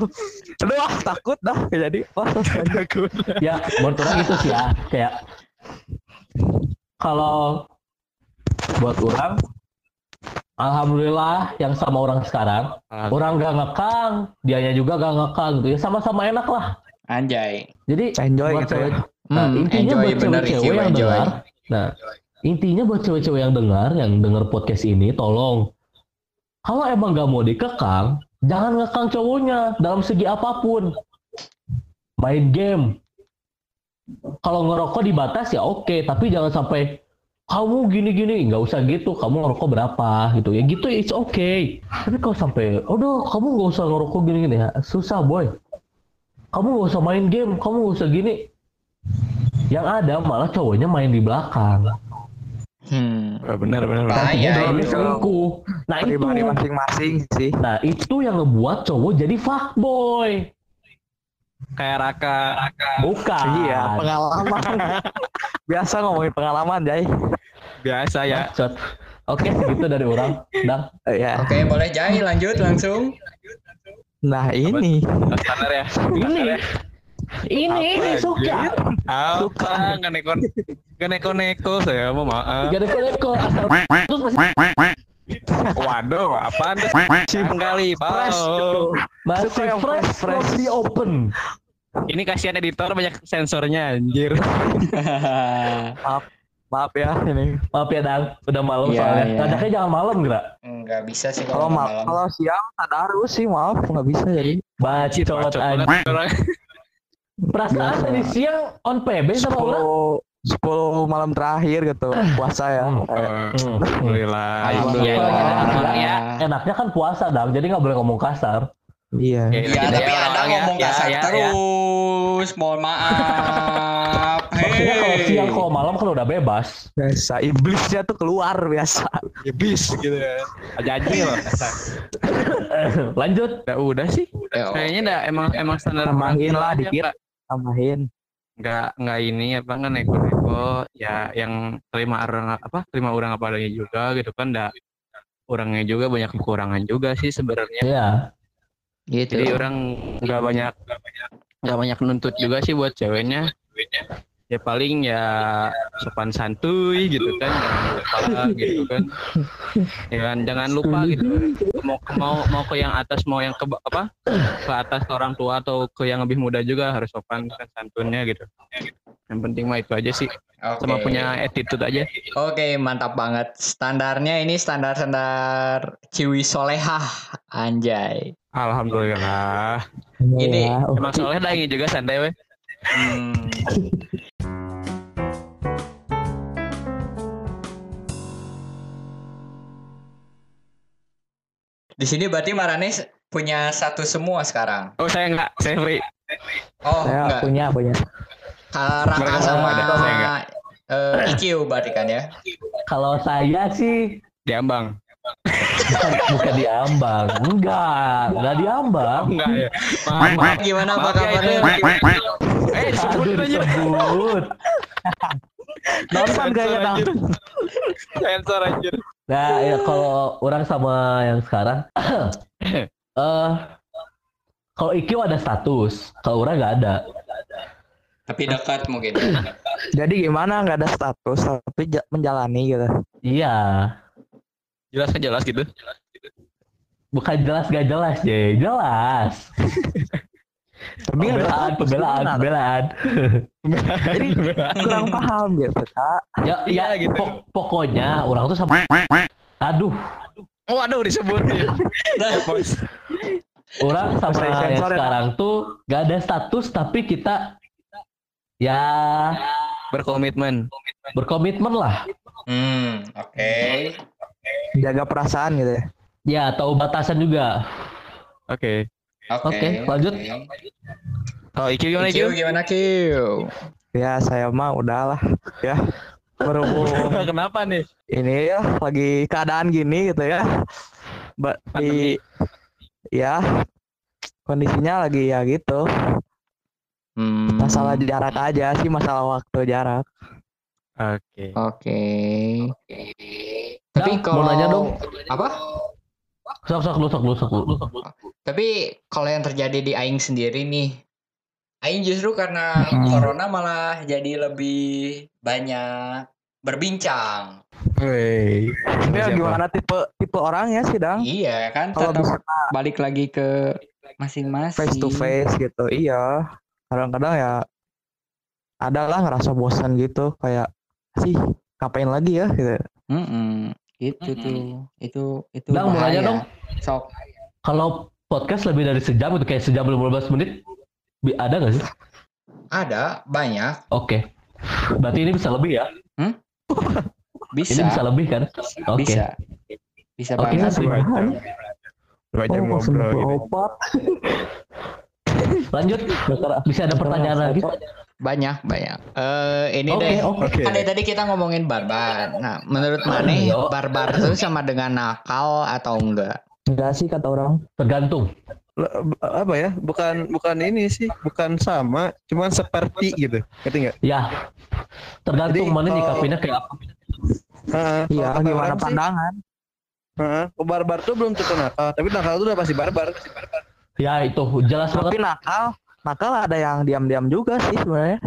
Aduh ah, takut dah jadi. Wah takut. Ya menurut orang itu sih ya kayak kalau buat orang alhamdulillah yang sama orang sekarang orang gak ngekang dianya juga gak ngekang gitu ya. Sama-sama enak lah. Anjay. jadi enjoy buat gitu ya Nah, Hmm, intinya enjoy buat cewek-cewek yang enjoy. dengar, nah, intinya buat cewek-cewek yang dengar, yang dengar podcast ini, tolong, kalau emang gak mau dikekang, jangan ngekang cowoknya dalam segi apa pun. Main game. Kalau ngerokok dibatas ya oke, tapi jangan sampai kamu gini-gini, nggak usah gitu. Kamu ngerokok berapa gitu ya? Gitu it's okay. Tapi kalau sampai, aduh kamu nggak usah ngerokok gini-gini ya, susah boy. Kamu nggak usah main game, kamu nggak usah gini yang ada malah cowoknya main di belakang. Hmm. benar benar Artinya dia itu. selingkuh. Nah itu, masing-masing sih nah itu yang ngebuat cowok jadi fuckboy. kayak Raka. Bukan. Iya, pengalaman. Biasa ngomongin pengalaman, Jay. Biasa ya. Bacot. Oke, segitu dari orang. Dang. Ya. Oke, boleh Jai lanjut langsung. Nah, ini. Standar ya. Ini. Ini, ini Apa, suka. Apa? Gak neko gak neko-neko saya mau maaf. Gak ada koleko asal terus masih, Waduh, apaan tuh? kali, Fresh Pak. masih Suka fresh, fresh, the open. Ini kasihan editor banyak sensornya anjir. Maaf ya ini. Maaf ya Dang, udah malam Iya, soalnya. iya. Ngajaknya jangan malam gerak. Nggak bisa sih Kalau kalau ma- malam. kalau siang tadarus sih maaf nggak bisa jadi. Bacot Bacot aja. Perasaan tadi siang on PB sama orang. 10 10 malam terakhir gitu puasa ya. Hmm. Hmm. Alhamdulillah. Alhamdulillah. Alhamdulillah. ya. Enaknya kan puasa Dang, jadi nggak boleh ngomong kasar. Iya. Ya, Gitu tapi ya, Anda orang ya. ngomong Ya, kasar ya, ya. terus. Mohon maaf. Maksudnya kalau siang kalau malam kan udah bebas. Biasa iblisnya tuh keluar biasa. Ya bis gitu ya. Janji loh. Lanjut. Ya udah sih. Ya, Kayaknya dah emang emang standar Tambahin lah dikit. Tambahin. nggak nggak ini apa nggak neko-neko ya yang terima orang apa terima orang apa adanya juga gitu kan nggak orangnya juga banyak kekurangan juga sih sebenarnya Iya. gitu. jadi orang nggak banyak nggak banyak nuntut juga sih buat ceweknya ya paling ya sopan santuy gitu kan jangan kepala gitu kan ya kan jangan lupa gitu mau mau mau ke yang atas mau yang ke apa ke atas ke orang tua atau ke yang lebih muda juga harus sopan kan santunnya gitu yang penting mah itu aja sih Oke. sama punya attitude aja Oke, mantap banget. Standarnya ini standar-standar Ciwi Solehah, anjay. alhamdulillah Ini- Ya, oh. emang dah ini juga santai weh Hmm. Di sini berarti Maranes punya satu semua sekarang. oh saya enggak saya free Oh, saya enggak. punya punya. Raka Mereka sama semua ada, saya enggak. eh, IQ berarti kan ya? Kalau saya sih diambang bukan, bukan di Ambang. Enggak, enggak di Ambang. enggak ya maaf maaf Gimana apa Maaf ya, kabarnya? itu- eh sebut aja disebut. Nonton kayaknya dong. sensor anjir Nah, ya kalau orang sama yang sekarang eh kalau IQ ada status, kalau orang nggak ada. Tapi dekat mungkin. Jadi gimana nggak ada status tapi ja- menjalani gitu. Iya, jelas kan jelas gitu bukan jelas gak jelas, Jay. Jelas. Tapi Pembelaan, pembelaan, pembelaan. Jadi kurang paham gitu kak. Ya, Iya, ya gitu. pok- pokoknya orang tuh sama Aduh, oh aduh disebut ya. orang sama yang sensor ya, sekarang tuh gak ada status tapi kita ya berkomitmen berkomitmen lah. Hmm, oke. Jaga perasaan gitu ya. Ya, tahu batasan juga. oke Oke. Oke, lanjut. kalau IQ gimana IQ IQ gimana Q? Ya saya mah udahlah ya. Berhubung kenapa nih ini ya lagi keadaan gini gitu ya. Ba- di ya kondisinya lagi ya gitu. Hmm, Masalah jarak aja sih masalah waktu jarak. Oke Oke. Tapi kalau mau nanya dong. Apa? Sok sok lu sok lu sok lu. Tapi kalau yang terjadi di Aing sendiri nih, Aing justru karena Hmm. corona malah jadi lebih banyak berbincang. Woi Ini Siapa? gimana tipe tipe orangnya sih dang? Iya kan, Kalau tetap bisa balik lagi ke masing-masing. face to face gitu, iya. Kadang-kadang ya ada lah ngerasa bosan gitu kayak sih ngapain lagi ya gitu. Mm-mm. Itu Mm-mm. tuh, itu itu nanya bahaya. dong. Sok. Kalau podcast lebih dari sejam itu kayak sejam 15 menit ada nggak sih? Ada banyak, Oke. Berarti ini bisa lebih ya? bisa, Ini bisa lebih kan? Oke. bisa, bisa Oke, banget. jam Oh, ngobrol gitu. Lanjut. Dokter, bisa ada pertanyaan lagi? Banyak, banyak. Eh ini Oke, deh. oke. Oke. Kan dari tadi kita ngomongin barbar. Nah, menurut Maneh Yo. barbar itu sama dengan nakal atau enggak? Enggak sih kata orang. Tergantung. apa ya? Bukan bukan ini sih, bukan sama, cuman seperti gitu. Ngerti nggak? Ya, tergantung Jadi, mana kalau- nyikapinnya kayak apa. Heeh, Iya, gimana pandangan? heeh, barbar tuh belum tentu nakal, tapi nakal tuh udah pasti barbar. Ya itu jelas Tapi banget. nakal, nakal ada yang diam-diam juga sih sebenarnya.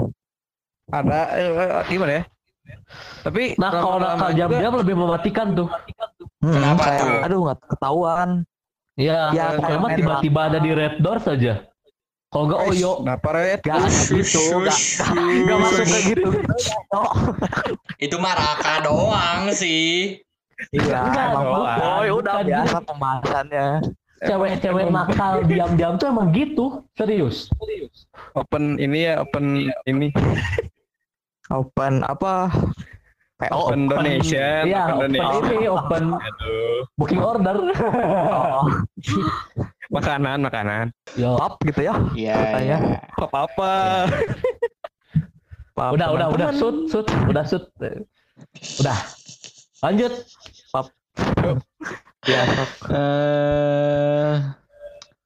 Ada eh, eh, gimana ya? Tapi Nah kalau nakal juga- jam-jam lebih mematikan tuh. Hmm, Kenapa kayak, tuh? Aduh nggak ketahuan. Ya, Ya, main tiba-tiba ada di red door saja. Kalau enggak Oyo, Kenapa Red? Gak ada gitu, gak, gak masuk kayak gitu. Oh, Itu mah Raka doang sih. iya, emang boy, udah biasa pembahasannya. Cewek-cewek nakal diam-diam tuh emang gitu, serius. Open ini ya, open ini, Open apa? PO. open donation, Iya, open open donation. ini, open Aduh, booking order. Oh, makanan, makanan. Yo, pop gitu ya. Iya, Katanya. iya. Apa apa? Pop udah, udah, udah, shoot, shoot, udah shoot. Udah. Lanjut. Ya, Sob. Eh,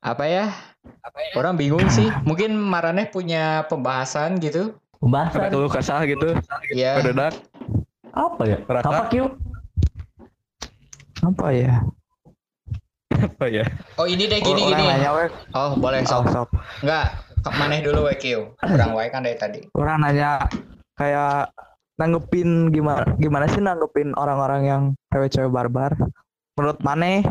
apa ya? Orang bingung sih. Mungkin Maraneh punya pembahasan gitu. Pembahasan keluh kesah gitu, Ya. pada apa ya? Raka. Apa Q? apa ya? apa ya? Oh ini deh gini Orang gini. nanya. Oh boleh Oh, sob. sob. Enggak. Maneh dulu WQ. Kurang wae kan dari tadi. Orang nanya kayak nanggepin gimana gimana sih nanggepin orang-orang yang cewek-cewek barbar? Menurut Maneh?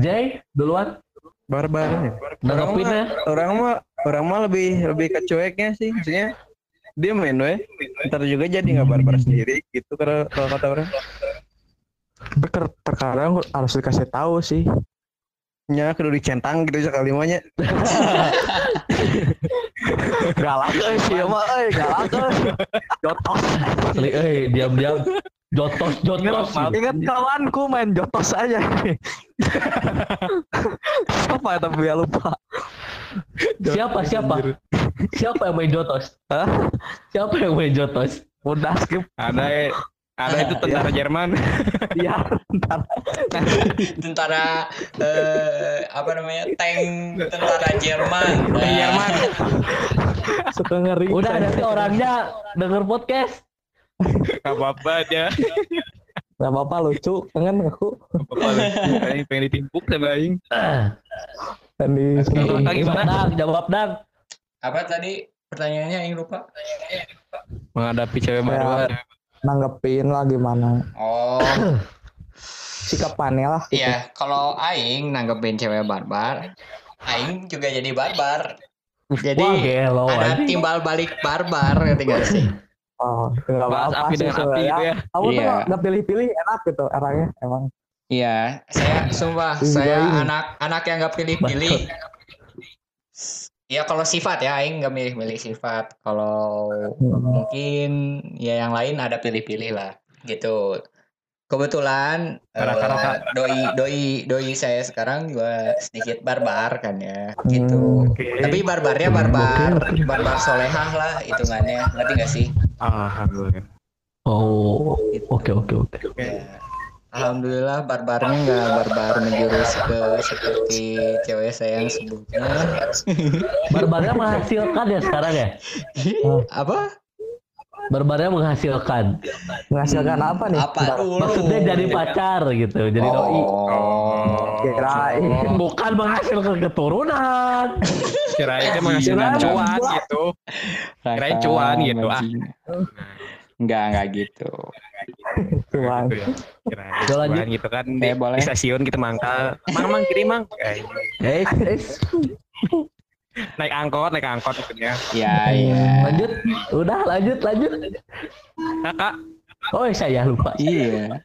Jay, duluan. Barbar. ya. Orang mah, Nanggepinnya. orang mah, orang mah lebih lebih ke cueknya sih, maksudnya dia main we, ntar juga jadi nggak barbar sendiri gitu kalau kalau kata orang. Tapi ter- terkadang harus dikasih tahu sih. Nya kudu dicentang gitu sekali mahnya. Galak euy sih mah euy, galak euy. Jotos. Asli, eh, diam-diam. Jotos, jotos. Ingat kawanku main jotos aja. Siapa ya tapi ya lupa. Siapa, siapa? Siapa yang main jotos? Hah? Siapa yang main jotos? Udah skip. Ada ada itu tentara Jerman. Iya, ntar. Tentara eh, apa namanya? Tank tentara Jerman. Nah, Jerman. Suka ngeri. Udah nanti orangnya denger podcast. Gak apa-apa aja. Gak apa-apa lucu, kangen aku. Gak apa-apa. Aing pengen ditimpuk sama aing. Dan di Jawab Lagi dang, mana? jawab dang. Apa tadi pertanyaannya yang lupa? Menghadapi cewek barbar. nanggepin lah gimana. Oh, Sikapannya lah. iya. Kalau Aing nanggepin cewek barbar, Aing juga jadi barbar. Jadi Wah, gelo ada timbal balik barbar, ngerti gak sih? Oh, gak Balas apa-apa api sih dengan api gitu ya. Kamu tuh Iya. nggak pilih-pilih enak gitu orangnya emang. Iya, saya sumpah Iya, saya iya. anak anak yang nggak pilih-pilih. Ya kalau sifat ya, Aing nggak milih-milih sifat. Kalau mungkin ya yang lain ada pilih-pilih lah, gitu. Kebetulan eh, Raka-raka. doi doi doi saya sekarang juga sedikit barbar kan ya, gitu. Oke. Tapi barbarnya barbar barbar solehah lah hitungannya, ngerti gak sih? Alhamdulillah. Oh, oke oke oke. Ya. Alhamdulillah barbarnya nggak barbar menjurus ke seperti cewek saya yang sebutnya. Barbarnya menghasilkan ya sekarang ya. Apa? Barbarnya menghasilkan. Menghasilkan Hmm, apa nih? Apa dulu? Maksudnya jadi pacar gitu, jadi doi. Oh. Kirain. Bukan menghasilkan keturunan. Kirain dia menghasilkan Kirain cuan buat. gitu. Kirain cuan gitu, ah. Enggak, enggak gitu. Tuan. Gitu ya. Kirain cuan gitu kan di, boleh. di stasiun kita mangkal. Mang mang kiri mang. Eh, Eh, eh, naik angkot, naik angkot gitu ya. Ya, ya. lanjut. Udah lanjut lanjut. Kakak, Oh, saya lupa. Iya.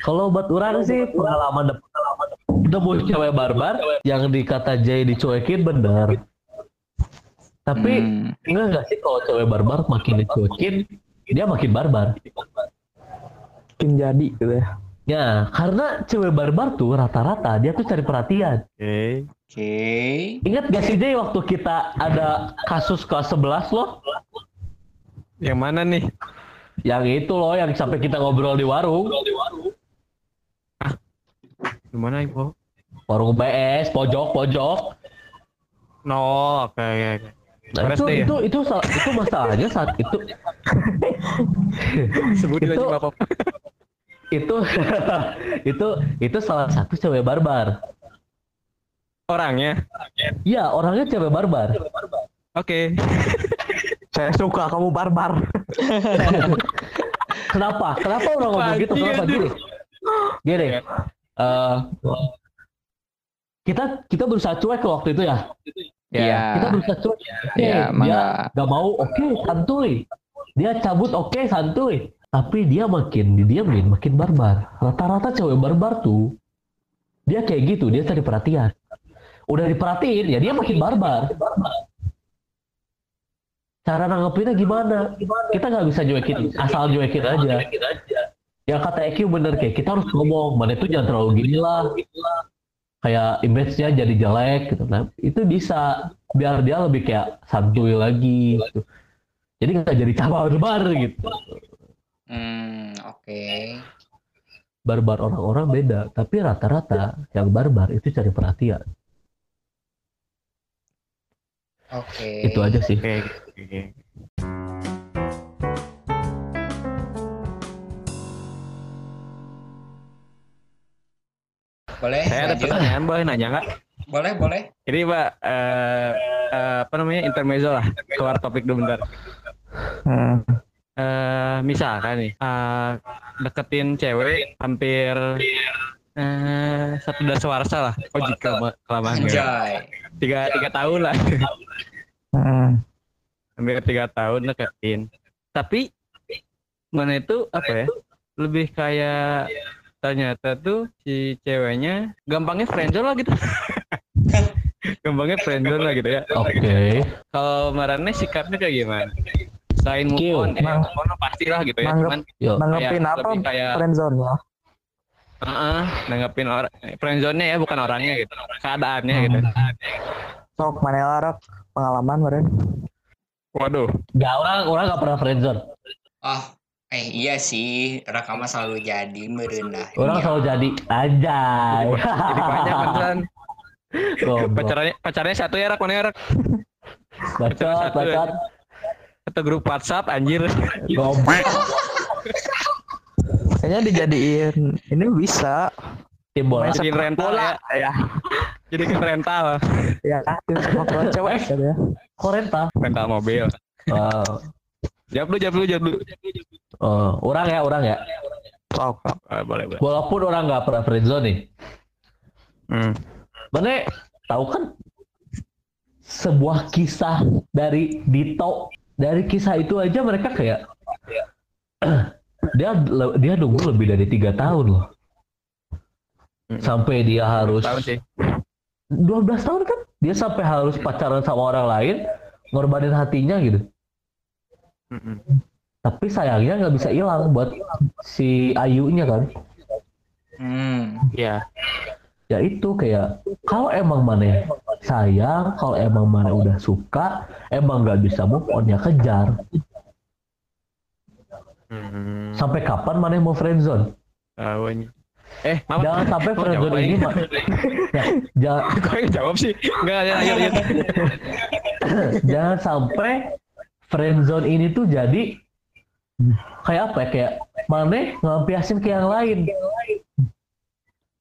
Kalau buat orang sih pengalaman pengalaman cewek barbar yang dikata Jay dicuekin bener. Tapi Hmm. enggak enggak sih kalau cewek barbar makin dicuekin dia makin barbar. Mungkin jadi gitu ya. Ya, karena cewek barbar tuh rata-rata dia tuh cari perhatian. oke. Oke. Ingat gak sih Jay waktu kita ada kasus kelas 11 loh? Yang mana nih? Yang itu loh yang sampai kita ngobrol di warung. Gimana info? warung BS pojok pojok No, oke oke. oke. nah, itu, ya? itu itu itu masalahnya saat itu Sebutin Itu- aja Bapak. Itu itu itu salah satu cewek barbar Orangnya. Iya orangnya cewek barbar Oke. Saya suka kamu barbar. Kenapa? Kenapa orang ngomong gitu? Kenapa gini? Gini, eh, kita kita berusaha cuek waktu itu ya. Iya. Kita berusaha cuek. Oke, Iya, dia mangga. nggak mau. Oke, santuy. Dia cabut. Oke, santuy. Tapi dia makin didiamin, makin barbar. Rata-rata cewek barbar tuh, dia kayak gitu. Dia cari perhatian. Udah diperhatiin, ya dia makin barbar. Cara nanggepinnya gimana? Kita nggak bisa nyuekin, asal nyuekin aja. Yang kata EQ bener kayak kita harus ngomong, mana itu jangan terlalu gini lah. Kayak image-nya jadi jelek gitu. Nah, itu bisa biar dia lebih kayak santuy lagi gitu. Jadi nggak jadi cabar barbar gitu. Hmm, oke. Barbar orang-orang beda, tapi rata-rata yang barbar itu cari perhatian. Oke. Itu aja sih. Oke. oke. Boleh Saya ada lanjut? pertanyaan, boleh nanya nggak? Boleh, boleh. Ini Pak, eh, eh, apa namanya intermezzo lah, keluar topik dulu bentar. Hmm. Eh, misalkan nih, eh, deketin cewek hampir eh, satu dasawarsa lah. Oh jika ma- kelamaan ya. Tiga, tiga tahun lah. Hmm. hampir tiga tahun deketin. Tapi mana itu apa ya? Lebih kayak ternyata tuh si ceweknya gampangnya friendzone lah gitu. gampangnya friendzone lah gitu ya. Oke. Kalau Marane sikapnya kayak gimana? Selain move on, ya, Mang- move on mah pasti lah gitu ya. Manggap- Cuman. Nanggepin Kayak- apa kayak- friendzone-nya? Heeh, nanggapin orang friendzone-nya ya bukan orangnya gitu. Keadaannya gitu. Sok mana larak pengalaman meren. Waduh. Gak orang orang gak pernah friendzone. Ah, eh iya sih, rekaman selalu jadi merendah. Orang Iya. selalu jadi anjay. Jadi banyak kan. Pacarnya pacarnya satu ya rak mana ya rak? Bacot, ya. bacot. Atau grup WhatsApp anjir. Goblok. Kayaknya dijadiin ini bisa. Tim bola. Jadi rental bola. ya. Ya, Jadi kan rental. ya tim sepak bola cewek kan ya. Korenta. Rental mobil. Oh, Jawab lu, jawab lu, jawab lu. oh, orang ya, orang ya. Sok, sok. Ah, boleh, boleh. Walaupun orang nggak pernah friendzone nih, Hmm. mana tahu kan sebuah kisah dari Dito. Dari kisah itu aja mereka kayak dia dia nunggu lebih dari tiga tahun loh. Sampai dia harus Tahun sih. 12 tahun kan? Dia sampai harus pacaran sama orang lain, ngorbanin hatinya gitu. Mm-mm. Tapi sayangnya nggak bisa hilang buat si Ayunya kan. Hmm. Iya. Ya itu kayak kalau emang mana sayang, kalau emang mana udah suka, emang nggak bisa move on ya kejar. Hmm. Sampai kapan mana mau friendzone? Ini. Eh, mama. Jangan sampai friendzone ini lagi? ma- ya, jangan, yang jawab sih? Enggak, ya, lanjut, lanjut. jangan sampai friendzone ini tuh jadi kayak apa ya kayak mana ngelampiasin ke yang lain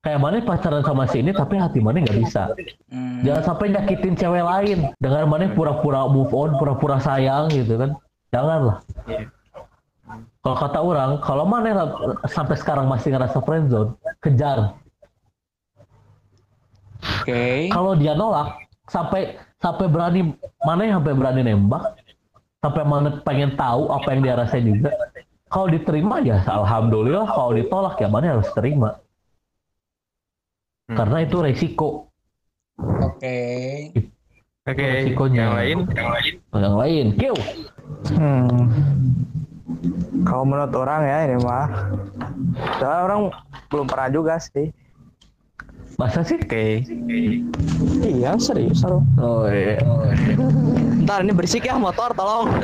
kayak mana pacaran sama si ini tapi hati mana nggak bisa. Hmm. jangan sampai nyakitin cewek lain. Dengan mana pura-pura move on pura-pura sayang gitu kan. Janganlah. Iya. kalau kata orang kalau mana sampai sekarang masih ngerasa friendzone kejar. Oke. kalau dia nolak sampai sampai berani mana yang sampai berani nembak sampai mana pengen tahu apa yang dia rasain juga. Kalau diterima ya alhamdulillah. Kalau ditolak ya mana harus terima Hmm. karena itu resiko Oke. Oke, Resikonya. yang lain, yang lain. yang lain kill Hmm. Kalau menurut orang ya ini mah, soalnya orang belum pernah juga sih. masa sih Oke. Iya serius Arum. oh iya Ntar ini berisik ya motor tolong.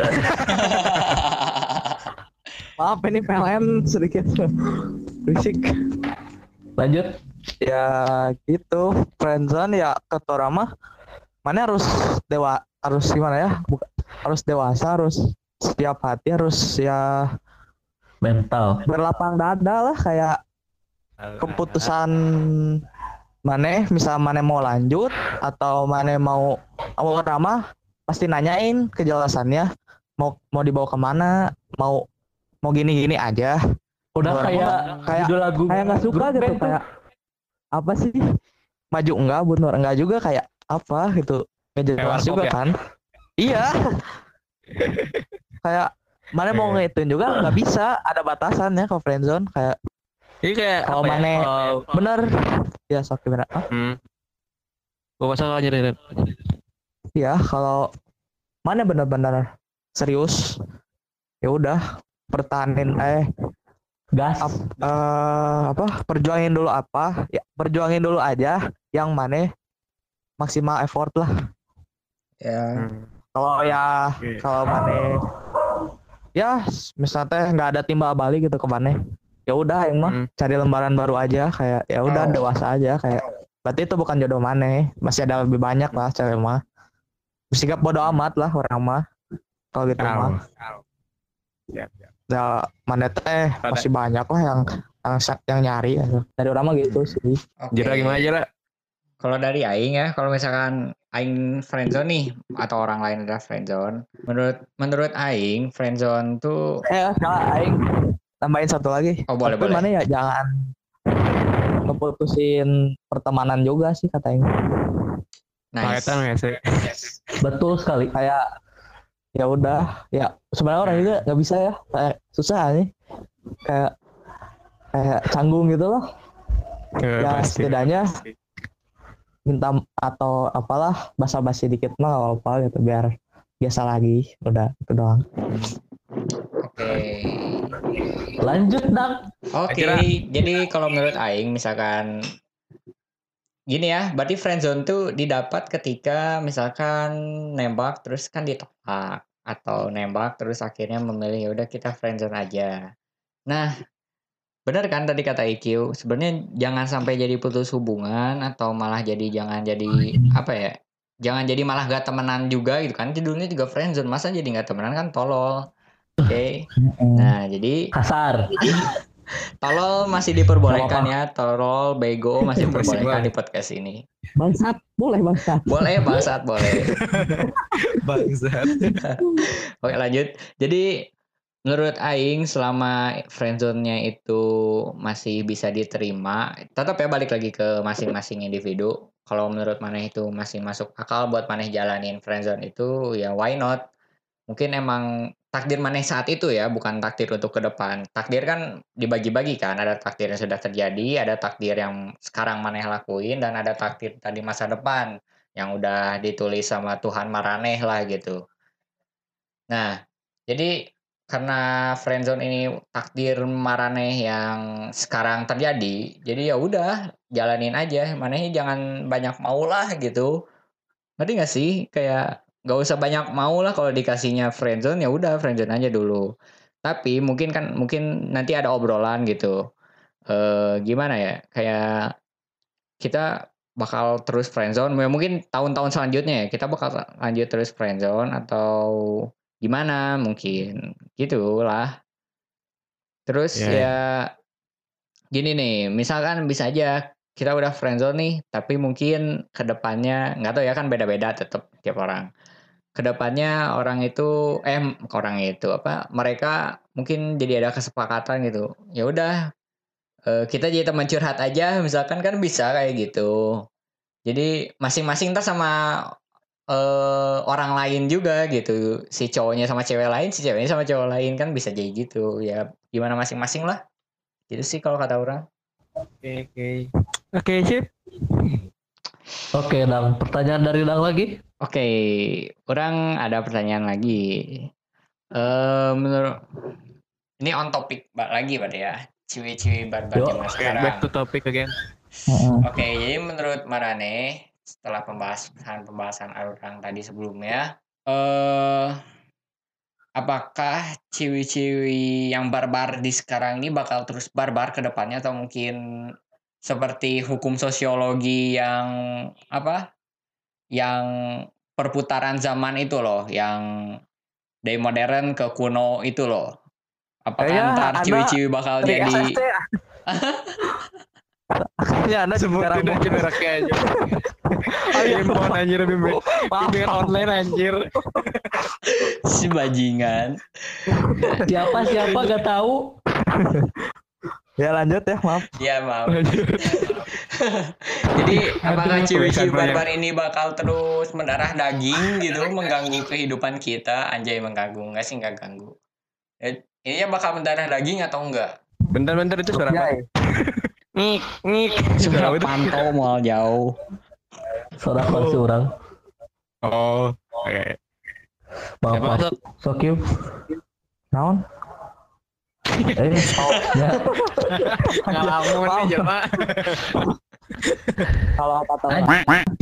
Maaf ini PLN sedikit berisik. lanjut ya gitu. Friendzone ya ketora mah mana harus dewa harus gimana ya? Buka- harus dewasa harus setiap hati harus ya mental. berlapang dada lah kayak keputusan mana misal mana mau lanjut atau mana mau awal ramah pasti nanyain kejelasannya. Mau mau dibawa ke mana? Mau mau gini gini aja. Udah kayak kayak judul lagu kayak nggak suka gitu kayak apa sih maju enggak mundur enggak juga kayak apa gitu nggak jelas Kayak juga ya? kan iya kayak mana mau Iya. ngituin juga nggak bisa ada batasannya ke friendzone kayak Ini kayak Kalau apa ya? Mane- Kalau- bener ya sok bener ah, Hmm. Gua pasal aja deh. ya kalau mana bener-bener serius ya udah pertahanin eh gas ap- eh, apa perjuangin dulu apa ya perjuangin dulu aja yang mana maksimal effort lah Ya. Hmm. kalau ya kalau mana ya misalnya teh nggak ada timbal balik gitu ke mana ya udah mah Hmm. cari lembaran baru aja kayak ya udah Oh. dewasa aja kayak berarti itu bukan jodoh mana masih ada lebih banyak lah cewek mah bersikap bodoh amat lah orang mah kalau gitu mah. Siap, siap. Ya mana teh masih banyak lah yang yang, yang nyari gitu. dari orang mah gitu sih Oke. Jira gimana Jira? Kalau dari Aing ya, kalau misalkan Aing friendzone nih atau orang lain ada friendzone, menurut menurut Aing friendzone tuh eh salah aing tambahin satu lagi Oh, boleh, Tapi boleh. mana ya jangan ngeputusin pertemanan juga sih kata aing nice. Paketan ya sih. betul sekali kayak ya udah ya sebenarnya orang juga nggak bisa ya kayak susah nih. Kayak kayak canggung gitu loh. Eh, ya pasti. setidaknya minta atau apalah basa-basi dikit mah apa gitu biar biasa lagi. Udah itu doang. Oke. lanjut dang Oke, Kira- jadi kalau menurut Aing misalkan gini ya, berarti friendzone tuh didapat ketika misalkan nembak terus kan ditolak atau nembak terus akhirnya memilih ya udah kita friendzone aja. Nah, benar kan tadi kata IQ, sebenarnya jangan sampai jadi putus hubungan atau malah jadi jangan jadi apa ya? Jangan jadi malah gak temenan juga gitu kan. Judulnya juga friendzone, masa jadi gak temenan kan tolol. Oke. Nah, jadi kasar Tolol masih diperbolehkan ya, tolol, bego masih diperbolehkan boleh. di podcast ini. bangsat boleh bangsat Boleh bangsat, boleh. Bangsat. Oke lanjut. Jadi menurut Aing selama friendzone-nya itu masih bisa diterima, tetap ya balik lagi ke masing-masing individu. Kalau menurut maneh itu masih masuk akal buat maneh jalanin friendzone itu, ya why not? Mungkin emang takdir maneh saat itu ya, bukan takdir untuk ke depan. Takdir kan dibagi-bagi kan, ada takdir yang sudah terjadi, ada takdir yang sekarang maneh lakuin, dan ada takdir tadi masa depan yang udah ditulis sama Tuhan Maraneh lah gitu. Nah, jadi karena friendzone ini takdir Maraneh yang sekarang terjadi, jadi ya udah jalanin aja. Maneh jangan banyak mau lah gitu. Ngerti gak sih? Kayak gak usah banyak mau lah kalau dikasihnya friendzone ya udah friendzone aja dulu. Tapi mungkin kan mungkin nanti ada obrolan gitu. Eh gimana ya? Kayak kita bakal terus friendzone. Ya mungkin tahun-tahun selanjutnya ya kita bakal lanjut terus friendzone atau gimana mungkin gitulah terus Ya, ya gini nih misalkan bisa aja kita udah friendzone nih tapi mungkin ke depannya nggak tahu ya kan beda-beda tetap tiap orang ke depannya orang itu eh orang itu apa mereka mungkin jadi ada kesepakatan gitu. Ya udah eh, kita jadi teman curhat aja misalkan kan bisa kayak gitu. Jadi masing-masing ntar sama eh orang lain juga gitu. Si cowoknya sama cewek lain si ceweknya sama cowok lain kan bisa jadi gitu. Ya gimana masing-masing lah. Gitu sih kalau kata orang. Oke, oke. Oke, sip. Oke dang. Pertanyaan dari dang lagi? Oke orang ada pertanyaan lagi. Eh menurut ini on topic lagi pada ya. Ciwi-ciwi barbar zaman Oke, sekarang. back to topic again. Oke, jadi menurut Marane setelah pembahasan pembahasan orang tadi sebelumnya, eh apakah ciwi-ciwi yang barbar di sekarang ini bakal terus barbar ke depannya atau mungkin seperti hukum sosiologi yang apa? Yang perputaran zaman itu loh, yang dari modern ke kuno itu loh. Apakah Kayaknya ntar ciwi-ciwi bakal jadi ya? Akhirnya anda Sebutin aja mereknya aja. Bimbingan anjir, bimbingan, bimbingan online anjir. si bajingan? Siapa siapa gak tahu. Ya lanjut ya maaf. Ya maaf. Jadi apakah ciwi-ciwi barbar ini bakal terus mendarah daging gitu, mengganggu kehidupan kita? Anjay mengganggu, enggak sih enggak ganggu. Eh, Ini ya bakal mendarah daging atau enggak? Bentar-bentar itu suara apa? Ngik, ngik. Sudah Suara itu. pantau mal jauh. Suara versi orang. Oh, oke. Maaf Siapa, mas. Sok? Sok you. Naon? Eh, ya. Ngalamun nih, Jama. Kalau kata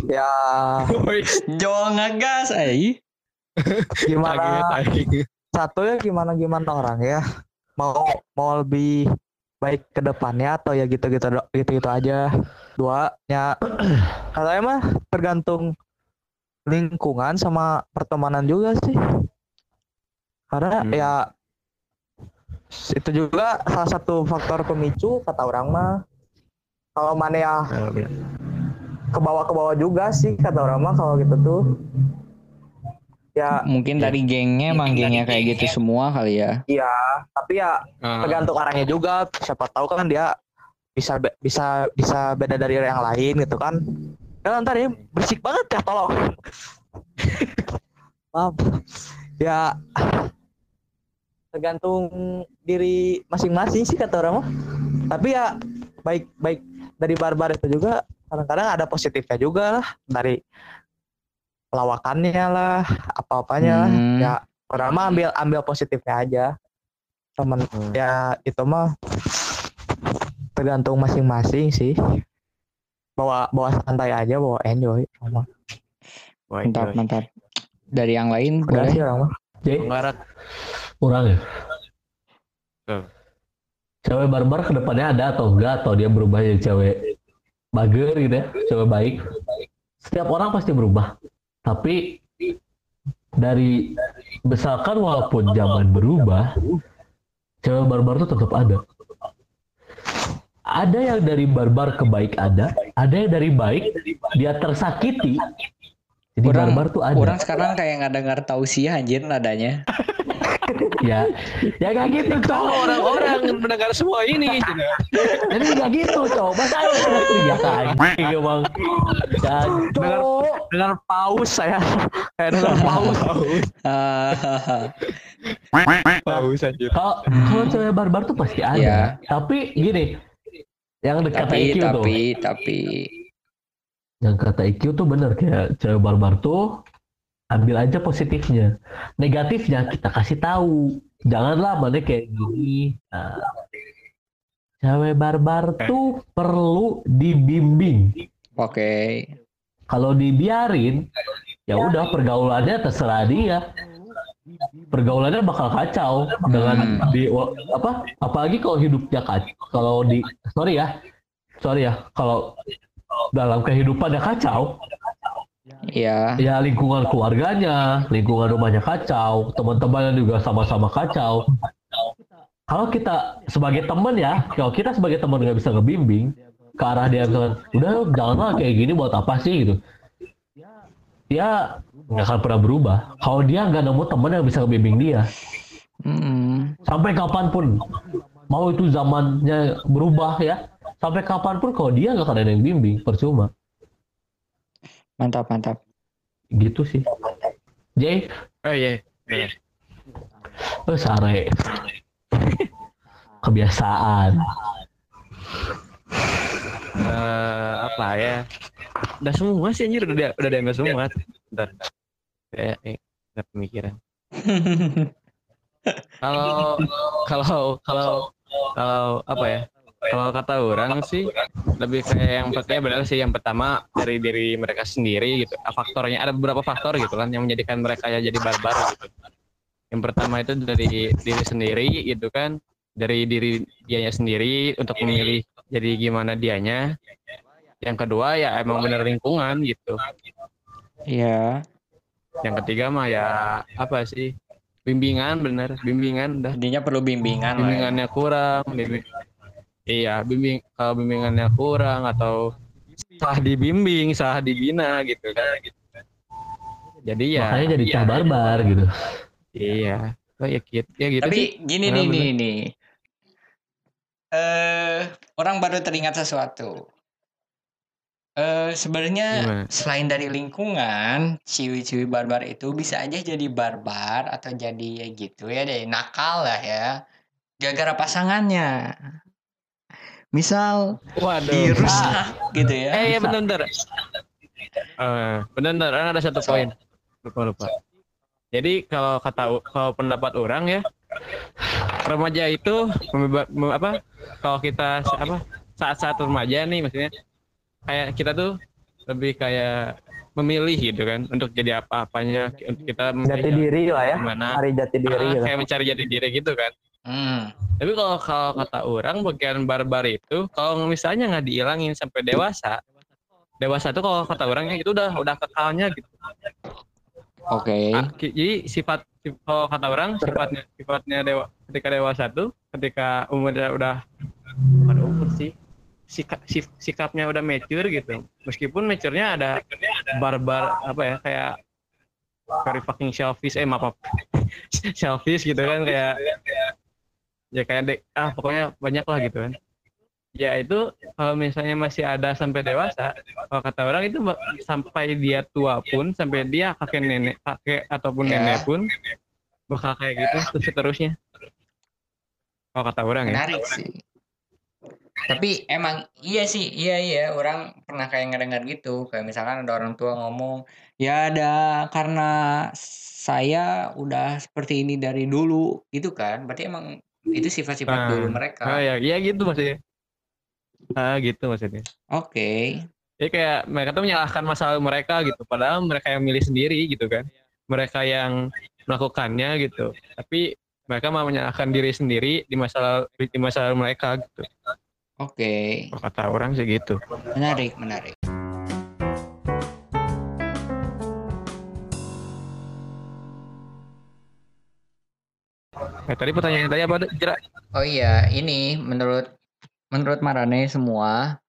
ya. Jo ngegas ai. kaget gimana satu ya gimana gimana orang ya? Mau mau lebih baik ke depannya atau ya gitu-gitu gitu-gitu aja? Dua ya katanya mah tergantung lingkungan sama pertemanan juga sih. Karena Hmm. ya itu juga salah satu faktor pemicu kata orang mah. Kalau mana ya ke bawah ke bawah juga sih kata orang mah kalau gitu tuh. Ya. Mungkin dari gengnya emang gengnya kayak gitu semua kali ya. iya tapi ya Ah, tergantung orangnya juga. Siapa tahu kan dia bisa be- bisa bisa beda dari yang lain gitu kan. Kan ntar ya berisik banget ya tolong. Maaf. Ya. Tergantung diri masing-masing sih kata orang mah tapi ya baik baik dari barbar itu juga kadang-kadang ada positifnya juga lah dari lawakannya lah apa-apanya lah Hmm. ya orang mah ambil ambil positifnya aja temen Hmm. ya itu mah tergantung masing-masing sih bawa bawa santai aja bawa enjoy sama Mantap, mantap. Dari yang lain udah boleh? sih orang mah Jadi orang ya. Cewek barbar ke depannya ada atau enggak atau dia berubah jadi cewek bager gitu ya, cewek baik. Setiap orang pasti berubah. Tapi dari misalkan walaupun zaman berubah, cewek barbar itu tetap ada. Ada yang dari barbar ke baik ada, ada yang dari baik dia tersakiti. Jadi Orang- barbar tuh ada. Orang sekarang kayak nggak dengar tausiah anjir nadanya. Ya, ya gak gitu cowok. orang-orang mendengar semua ini, Jadi gak gitu cowok. Masa lu teriak anjing emang. dengar Cowok. dengar paus saya kayak dengar paus. Paus anjir. Kalau kalau cewek barbar tuh pasti ada. Iya. Tapi gini, yang kata tapi IQ tuh, tapi tapi yang kata IQ tuh bener kayak cewek barbar tuh ambil aja positifnya, negatifnya kita kasih tahu. Janganlah mana kayak gini. Nah, cewek barbar tuh perlu dibimbing. oke. Kalau dibiarin, ya udah pergaulannya terserah dia. Pergaulannya bakal kacau dengan di apa? Apalagi kalau hidupnya kacau. Kalau di sorry ya, sorry ya, kalau dalam kehidupannya kacau, Iya. ya lingkungan keluarganya, lingkungan rumahnya kacau, teman-temannya juga sama-sama kacau. Kalau kita sebagai teman ya, kalau kita sebagai teman nggak bisa ngebimbing ke arah dia misalkan, udah janganlah kayak gini buat apa sih gitu. Dia nggak akan pernah berubah. Kalau dia nggak nemu teman yang bisa ngebimbing dia, Mm-mm. sampai kapan pun, mau itu zamannya berubah ya, sampai kapan pun kalau dia nggak ada yang bimbing, percuma. Mantap mantap. Gitu sih. Jay, Oh iya. bener. Oh, sare. Kebiasaan. Eh, apa ya? Udah semua sih anjir udah udah ada yang semua. Bentar. Kayak eh, ada pemikiran. Kalau kalau kalau kalau apa ya? Kalau kata orang sih lebih kayak yang pertama benar sih yang pertama dari diri mereka sendiri gitu. Ah, Faktornya ada beberapa faktor gitu kan yang menjadikan mereka ya jadi barbar gitu. Yang pertama itu dari diri sendiri gitu kan, dari diri dianya sendiri untuk memilih jadi gimana dianya yang kedua ya emang bener lingkungan gitu Iya. yang ketiga mah ya apa sih bimbingan bener bimbingan dah Intinya perlu bimbingan lah. ya. bimbingannya kurang bimbing- iya bimbing kalau bimbingannya kurang atau salah dibimbing salah dibina gitu kan jadi ya Makanya jadi cah barbar gitu. iya oh, ya gitu ya gitu Tapi sih. gini nih nih nih. Eh orang baru teringat sesuatu. Eh sebenarnya selain dari lingkungan, ciwi-ciwi barbar itu bisa aja jadi barbar atau jadi ya gitu ya deh nakal lah ya. Gara-gara pasangannya. Misal waduh. dirusak gitu ya. eh ya bener bener. Eh, bener bener. Ada satu poin. Lupa lupa. Jadi kalau kata kalau pendapat orang ya remaja itu membeba- mem- apa? Kalau kita apa? Saat-saat remaja nih maksudnya kayak kita tuh lebih kayak memilih gitu kan untuk jadi apa-apanya untuk kita Jati diri lah ya. gimana. Hari jati diri Ah, gitu. kayak mencari jati diri gitu kan Hmm. tapi kalau kalau kata orang bagian barbar itu kalau misalnya nggak dihilangin sampai dewasa dewasa tuh kalau kata orangnya itu udah udah kekalnya gitu Oke. Ah, ki- jadi sifat sif- kalau kata orang sifatnya sifatnya dewa ketika dewasa tuh ketika umurnya udah bukan umur sih sikap sif- sikapnya udah mature gitu meskipun maturenya ada barbar apa ya kayak very fucking selfish eh maaf maaf. selfish gitu kan kayak ya kayak dek ah pokoknya banyak lah gitu kan ya itu kalau misalnya masih ada sampai dewasa kalau kata orang itu sampai dia tua pun sampai dia kakek nenek kakek ataupun Ya. nenek pun bakal kayak gitu terus seterusnya kalau kata orang ya Menarik sih. Tapi emang iya sih, iya iya orang pernah kayak ngedengar gitu. Kayak misalkan ada orang tua ngomong, ya ada karena saya udah seperti ini dari dulu gitu kan. Berarti emang itu sifat-sifat Ah. dulu mereka. ah ya ya gitu maksudnya ah gitu maksudnya Oke. Jadi kayak mereka tuh menyalahkan masalah mereka gitu, padahal mereka yang milih sendiri gitu kan, mereka yang melakukannya gitu. Tapi mereka mau menyalahkan diri sendiri di masalah di masalah mereka gitu. Oke. Kalau Kata orang sih gitu. Menarik, menarik. Eh, tadi pertanyaan tadi apa? Jerak. Oh iya, ini menurut menurut Marane semua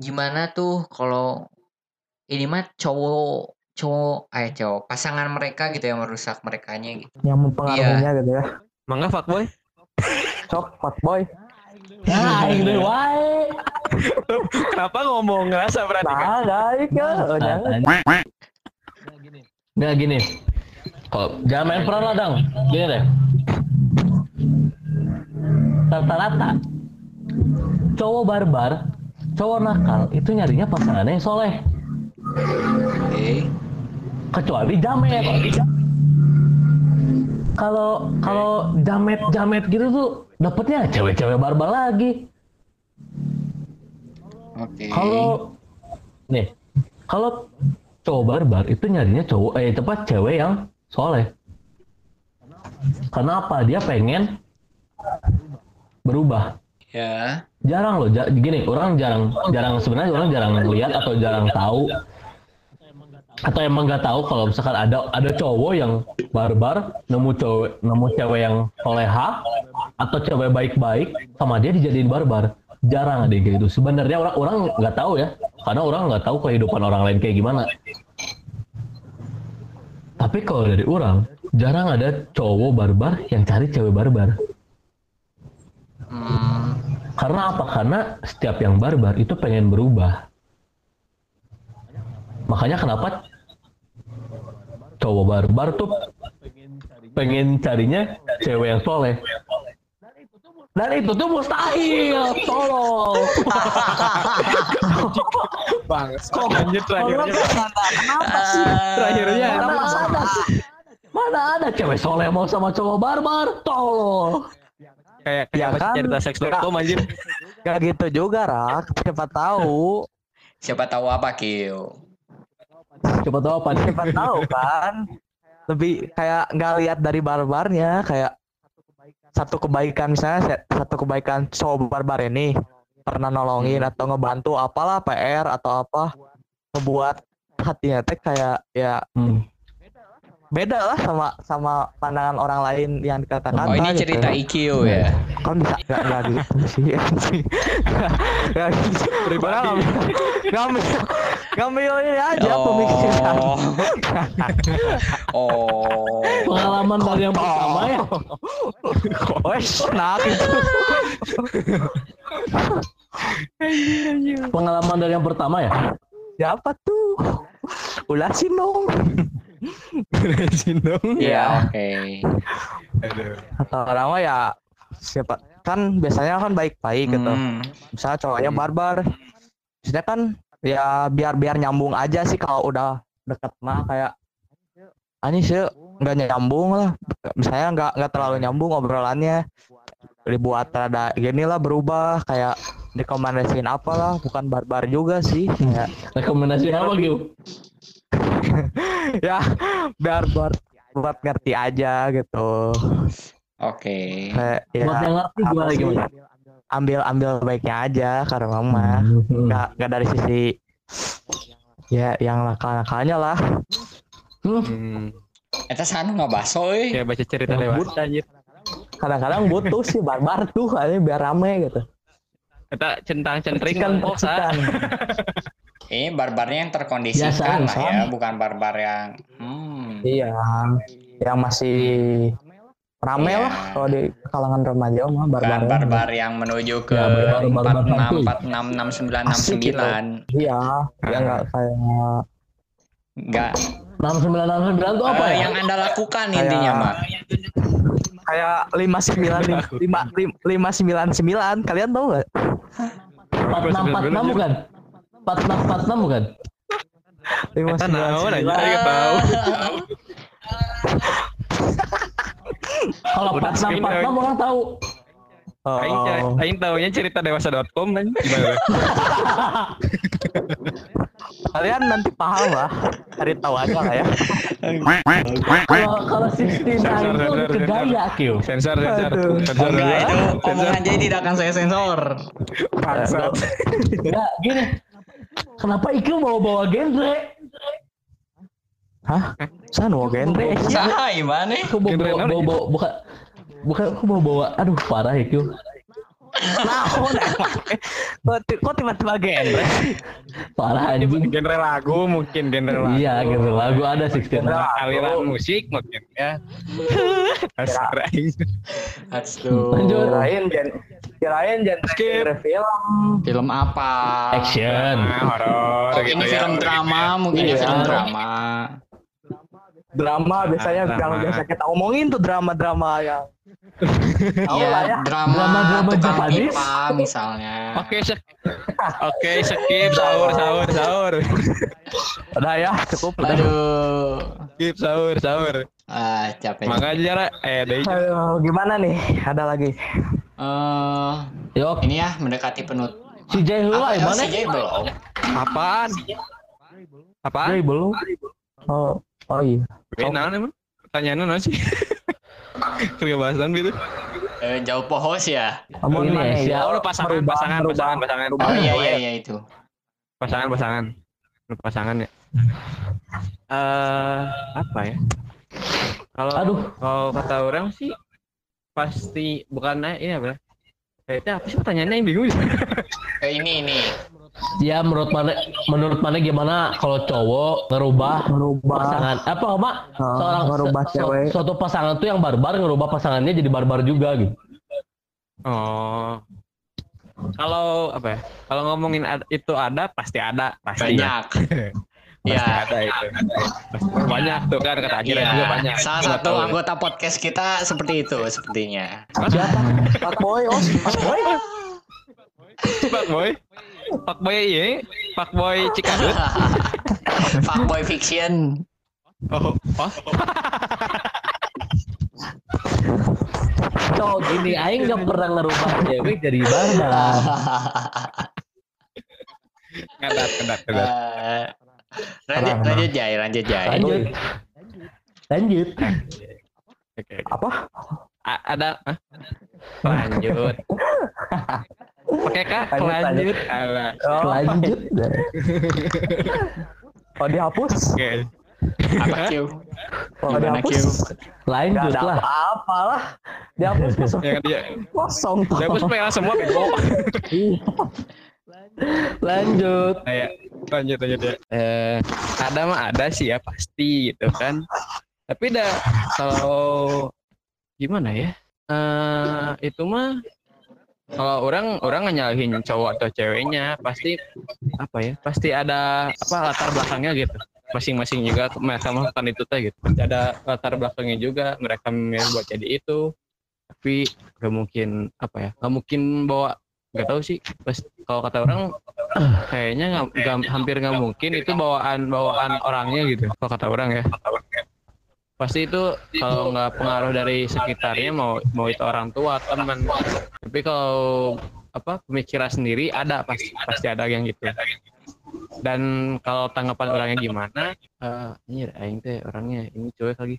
gimana tuh kalau ini mah cowok cowok eh cowok pasangan mereka gitu yang merusak merekanya gitu. Yang mempengaruhinya gitu ya. Mangga fuckboy? Sok, boy. Nah, ini wae. Kenapa ngomong ngerasa berarti kan? Nah, guys, ya. Oh, jangan. Nggak gini. Kok jangan main peran lah dong. Gini deh. Rata-rata cowok barbar, cowok nakal itu nyarinya pasangannya yang soleh. Oke. Kecuali jamet. Kalau kalau jamet jamet gitu tuh dapetnya cewek-cewek barbar lagi. Oke. Kalau nih, kalau cowok barbar itu nyarinya cowok eh tepat cewek yang soleh. Kenapa? Dia pengen berubah. ya. Jarang loh, ja- gini orang jarang jarang sebenarnya orang jarang lihat atau jarang tahu. Atau emang nggak tahu kalau misalkan ada ada cowok yang barbar nemu cowok nemu cewek yang soleha atau cewek baik-baik sama dia dijadiin barbar. Jarang ada yang kayak gitu. Sebenarnya orang orang nggak tahu ya. Karena orang nggak tahu kehidupan orang lain kayak gimana. Tapi kalau dari orang jarang ada cowok barbar yang cari cewek barbar Hmm, karena apa? Karena setiap yang barbar itu pengen berubah. Makanya kenapa cowok barbar tuh pengen carinya cewek yang soleh? Dan itu tuh mustahil tolong. Bang, lanjut terakhirnya. Kenapa? Sih? Terakhirnya. mana ada? Mana ada cewek soleh mau sama cowok barbar? Tolong Kayak Ya kayak kan? cerita seks.com anjir. Gak gitu juga, Rak. Siapa tahu. siapa tahu apa Kil? coba tahu apa Siapa tahu kan. Lebih kayak nggak lihat dari barbarnya. Kayak satu kebaikan misalnya satu kebaikan cowok barbar ini pernah nolongin atau ngebantu apalah PR atau apa ngebuat hatinya teh kayak ya Hmm. Beda lah sama sama pandangan orang lain yang dikatakan Oh ini cerita IQ ya. kan bisa nggak nggak gitu sih nggak gitu Orang ngambil ngambil ngambil ini aja pemikiran Oh. oh. Pengalaman dari yang pertama ya. Wes, nah gitu. Pengalaman dari yang pertama ya. Siapa tuh? Ulasin dong. Iya, oke. Atau orang mah ya siapa kan biasanya kan baik-baik gitu. Hmm. Misalnya cowoknya barbar. Maksudnya kan ya biar biar nyambung aja sih kalau udah deket mah kayak ani sih nggak nyambung lah. Misalnya nggak nggak terlalu nyambung obrolannya. Dibuat rada gini lah berubah kayak rekomendasiin apalah bukan barbar juga sih kayak Rekomendasi apa Gil? ya biar buat buat ngerti aja gitu Oke. kayak ya Buat yang ngerti ambil ambil baiknya aja karena mama Hmm. nggak nggak dari sisi ya yang nakal nakalnya lah Hmm. Hmm. Eta sana nggak baso. Kayak baca cerita lewat anjir. kadang-kadang butuh sih barbar tuh aja biar rame gitu Kita centang centring kan Ini barbarnya yang terkondisikan Biasa, lah ya, bukan barbar yang hmm. iya yang masih rame Iya. lah kalau di kalangan remaja mah barbar Bukan barbar yang menuju ke Ya, barbar- barbar santuy. 46 Asik gitu. 46 69 iya ya nggak kayak Enggak. 6969 itu apa Eh, ya? yang Anda lakukan Kayak- intinya, Mak. kayak lima sembilan lima lima sembilan sembilan kalian tahu nggak 4646 bukan? 4646 bukan? Lima Kita sembilan naon aja sembilan nggak tahu. Kalau Udah 4646 orang tahu. Oh. aing taunya cerita dewasa.com kan gimana? kalian nanti paham lah cari tahu aja lah ya Kalau kalau 69 Sensor, itu sensor, ke gaya Kyo. Sensor sensor sensor. Enggak, itu Sensor. omongan jadi tidak akan saya sensor. Enggak, gini. Kenapa Ikil bawa-bawa genre? hah san mau genre Saha gimana? Aku bawa Genre bawa, bawa, bawa bukan bukan aku bawa bawa aduh parah Ikil. Nah kok ti- kok tiba-tiba genre Parah anjing. Genre lagu mungkin genre lagu. Iya gitu lagu ada 69. Aliran musik mungkin ya. Aduh. Lanjut. kirain gen kirain genre genre film Film apa? Action. Nah, horor Oh, gitu ini ya. film drama, mungkin ya film drama. Drama biasanya Drama. yang biasa kita omongin tuh drama-drama yang Iya, lah ya. drama, Drama-drama tukang Japanese. pipa misalnya. Oke, sek- Oke, skip sahur sahur sahur. udah ya cukup udah Aduh. Skip sahur sahur. Ah, capek. Makanya jarak eh deh. Aduh, gimana nih ada lagi Eh, Yo, ini ya mendekati penut. si Jay Hula Apa, mana? si Jay belum? Apaan? Apaan? Jay belum. oh oh iya Eh, naon emang? Pertanyaannya naon sih? Kerja bahasan gitu. Eh, jauh pohos ya. Kamu Ini ya, ya? siap. Oh, lu pasangan, Merubah- pasangan, merubah- pasangan, pasangan. Oh iya iya iya itu. Pasangan, pasangan. Lu pasangan ya. Eh, apa ya? Kalau Aduh. kalau kata orang sih pasti bukan eh, ini apa? Kayaknya apa sih pertanyaannya yang bingung? Eh, ini ini. Ya menurut mana menurut mana gimana kalau cowok ngerubah merubah pasangan apa mak Ah, seorang ngerubah su- cewek. suatu pasangan tuh yang barbar ngerubah pasangannya jadi barbar juga gitu. Oh. Kalau apa ya? Kalau ngomongin ad- itu ada pasti ada, pasti Banyak. Pasti Ya. ada itu. Pasti banyak tuh kan kata akhirnya Iya. juga banyak. Salah satu tahu. anggota podcast kita seperti itu sepertinya. siapa Pak Boy oh Pak Boy Pak Boy. Pak Boy ini, Pak Boy Cikadut. Fuckboy fiction. Oh, oh. Cowok gini aing gak pernah ngerubah cewek jadi barbar. Kedat, kedat, kedat. Eh, lanjut lanjut Jai, lanjut Jai. Lanjut. Lanjut. Apa A- ada lanjut. Pakai kak Lanjut, lanjut. Alah. Oh, Lanjut. oh dihapus. Oke. Apa Q? Oh dihapus. Lanjut ada lah. apa-apa lah. Dihapus kosong. Ya kan dia. Kosong tuh. Dia pun pengen semua bego. Lanjut. Kayak lanjut lanjut ya. Eh ada mah ada sih ya pasti gitu kan. Tapi dah kalau gimana ya? Eh itu mah kalau orang orang nyalahin cowok atau ceweknya pasti apa ya? Pasti ada apa latar belakangnya gitu. Masing-masing juga mereka melakukan itu teh gitu. Pasti ada latar belakangnya juga mereka memilih buat jadi itu. Tapi gak mungkin apa ya? Gak mungkin bawa nggak tahu sih pas kalau kata orang kayaknya nggak hampir nggak mungkin itu bawaan bawaan orangnya gitu kalau kata orang ya pasti itu kalau nggak pengaruh dari sekitarnya mau mau itu orang tua teman. Tapi kalau apa pemikiran sendiri ada pasti pasti ada yang gitu. Dan kalau tanggapan orangnya gimana eh ini aing teh orangnya ini cuek lagi.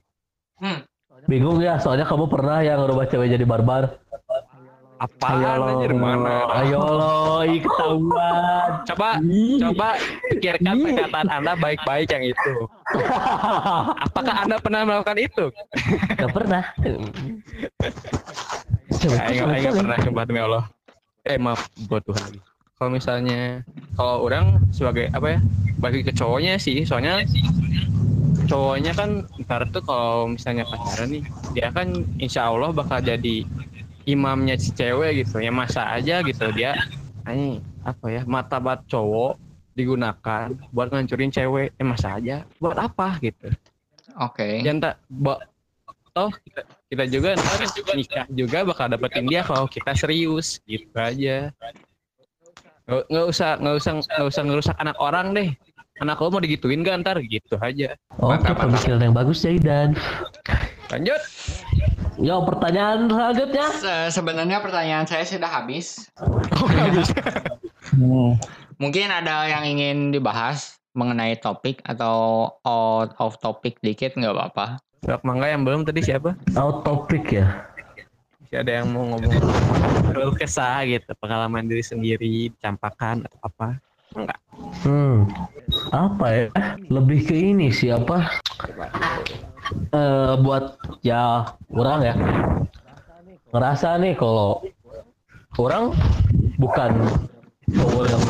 Bingung ya, soalnya kamu pernah yang ngerubah cewek jadi barbar. Apaan anjir mana Ayo lo, ketahuan. coba coba pikirkan perkataan anda baik-baik yang itu apakah anda pernah melakukan itu Gak pernah. Aing nggak pernah sumpah demi Allah. Eh maaf buat Tuhan. Kalau misalnya kalau orang sebagai apa ya bagi ke cowoknya sih soalnya cowoknya kan ntar tuh kalau misalnya pacaran nih dia kan insya Allah bakal jadi imamnya si cewek gitu ya masa aja gitu dia ini apa ya mata bat cowok digunakan buat ngancurin cewek eh masa aja buat apa gitu Oke. yang tak toh kita, kita juga ntar nikah juga bakal dapetin dia kalau kita serius gitu aja nggak nggak usah nggak usah nggak usah ngerusak anak orang deh anak lo mau digituin gak ntar gitu aja Oke, mantap. pemikiran yang bagus ya Dan. lanjut Yo, pertanyaan selanjutnya. Se- Sebenarnya pertanyaan saya sudah habis. Hmm. Mungkin ada yang ingin dibahas mengenai topik atau out of topic dikit nggak apa-apa. Sok mangga yang belum tadi siapa Out topic ya. masih ada yang mau ngomong Keluh kesah gitu pengalaman diri sendiri campakan atau apa enggak Hmm. Apa ya? Lebih ke ini siapa? Eh buat ya orang ya. Ngerasa nih kalau orang bukan cowok yang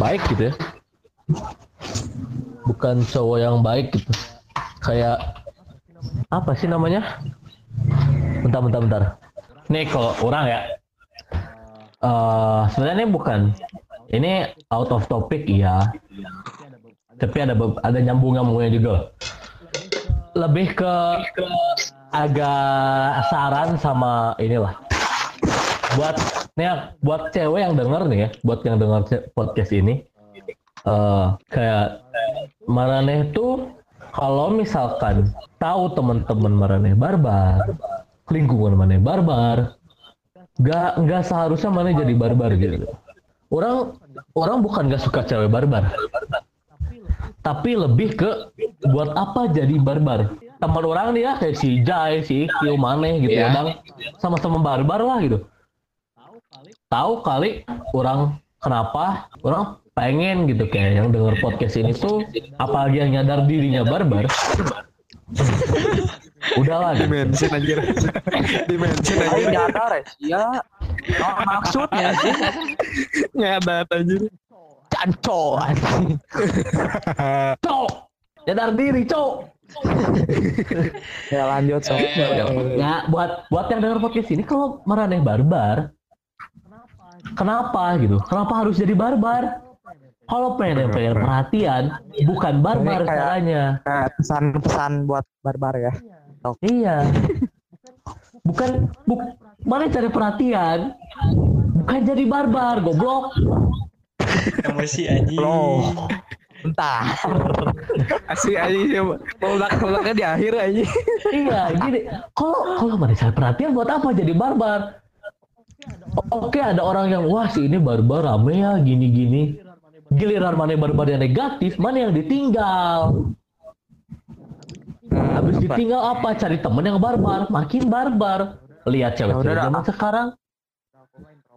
baik gitu ya. Bukan cowok yang baik gitu. Kayak apa sih namanya? Bentar, bentar, bentar. Nih kalau orang ya. eh sebenarnya bukan ini out of topic iya. Tapi ada ada nyambung nyambungnya juga. Lebih ke agak saran sama inilah. Buat nih ya, buat cewek yang denger nih ya buat yang denger podcast ini eh kayak Maraneh tuh kalau misalkan tahu teman-teman Maraneh barbar lingkungan Maraneh barbar nggak nggak seharusnya mana jadi barbar gitu. Orang orang bukan nggak suka cewek barbar. Tapi lebih ke buat apa jadi barbar? Teman orang nih ya kayak si Jai si Ikil Maneh gitu Iya. ya bang. Sama-sama barbar lah gitu. Tahu kali orang kenapa? Orang pengen gitu kayak yang denger podcast ini tuh apalagi yang nyadar dirinya barbar? Udahlah gitu. dimensi anjir. dimensi nyadar ya. Oh, maksudnya sih ngadat anjir canco anjing. cok nyadar diri cok Ya lanjut sob. Ya, buat buat yang denger podcast ini kalau meraneh barbar, kenapa gitu? Kenapa harus jadi barbar? Kalau pengen pengen perhatian, bukan barbar kayak- caranya. Pesan-pesan buat barbar ya. Iya. Bukan buk, mana cari perhatian? Bukan jadi barbar, goblok. Emosi anjing. Loh. Entah. asli aja pelaknya di akhir aja iya, gini. Kalau kalau mana cari perhatian buat apa jadi barbar? Oke, ada orang yang wah si ini barbar rame ya gini-gini. Giliran mana barbar yang negatif, mana yang ditinggal? Habis ditinggal apa? Cari temen yang barbar, makin barbar. Lihat udah cewek-cewek dah. zaman sekarang.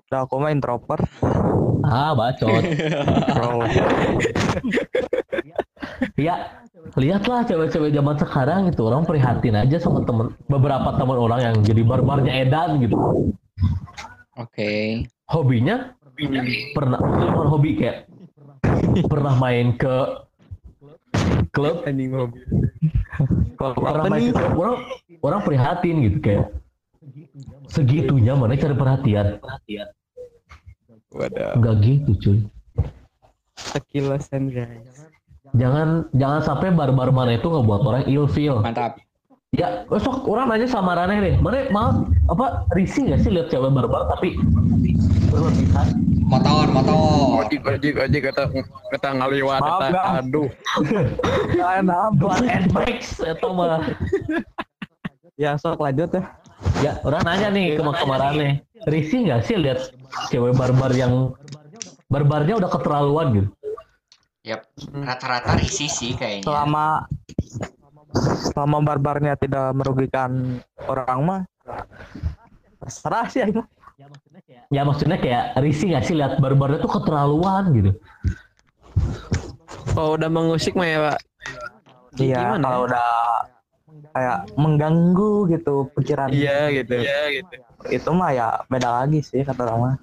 Udah aku mah introvert. Ah, bacot. Ya, lihatlah cewek-cewek zaman sekarang itu orang prihatin aja sama temen beberapa teman orang yang jadi barbarnya edan gitu. Oke. Hobinya pernah bukan hobi kayak pernah main ke klub Anjing hobi. Kalau pernah main ke klub orang orang prihatin gitu kayak segitunya mana cari perhatian Waduh. enggak gitu cuy Sekilasan guys. jangan jangan sampai barbar mana itu ngebuat orang ilfeel Mantap. ya besok orang nanya sama Raneh deh mana maaf apa risih gak sih lihat cewek barbar tapi berlebihan Motor, motor. Ojek, ojek, ojek kata kata ngaliwat kata aduh. Nah, buat advice atau mah ya sok lanjut ya. Ya orang nanya nih ke kemarannya risih gak sih lihat cewek barbar yang barbarnya udah keterlaluan gitu Yap. Rata-rata risih sih kayaknya. Selama selama barbarnya tidak merugikan orang mah terserah sih mah. ya maksudnya kayak risih gak sih lihat barbarnya tuh keterlaluan gitu Oh udah mengusik mah ya pak. Iya, Gimana kalau ya? udah kayak mengganggu gitu pikiran Iya gitu. Iya gitu. itu mah ya beda lagi sih kata orang mah.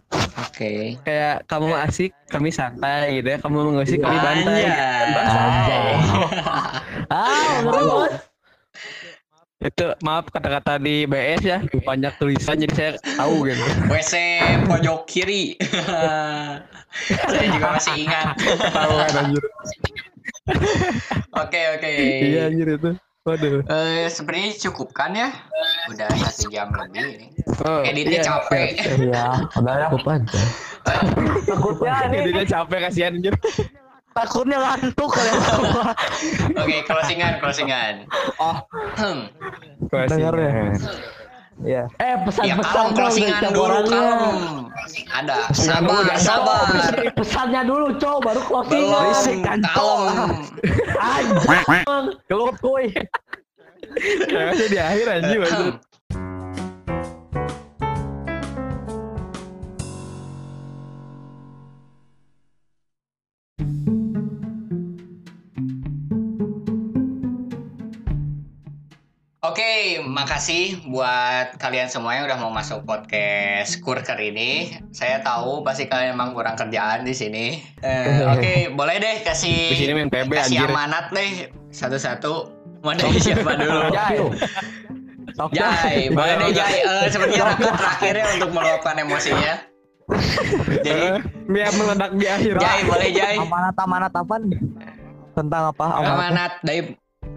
Oke. Kayak kamu asik, kami santai gitu ya. Kamu mengusik, kami bantai. Anjay. ah banget Itu maaf kata-kata di BS ya. Banyak tulisan jadi saya tahu gitu. WC pojok kiri. Saya juga masih ingat. tahu kan anjir. Oke, oke. Iya anjir itu. Waduh. Eh, sebenarnya cukup kan ya? Udah satu jam lebih ini. Oh, Editnya iya. capek. Iya, udah ya. cukup aja Takutnya ini Editnya capek kasihan anjir. takutnya ngantuk kalian semua. Oke, closingan, closingan. Oh, Hmm. Dengar ya? Iya. eh Ya pesan-pesan kalem dong closingan dulu, kalem. Ada. Sabar, sabar. pesannya dulu cow baru closing Belum, Berisik, kantong. kalem. Keluar kuy. Kayaknya di akhir anjir. anjir. Oke, makasih buat kalian semua yang udah mau masuk podcast Kurker ini. Saya tahu pasti kalian emang kurang kerjaan di sini. Eh, Oke, boleh deh kasih Di sini main PB kasih anjir. amanat deh satu-satu. Mau dari siapa dulu? Jai. Jai, boleh deh Jai. Eh, sepertinya Raka terakhirnya untuk meluapkan emosinya. Jadi, biar meledak di akhir. Jai boleh Jai. Amanat amanat apa? Tentang apa? Amanat. Amanat dari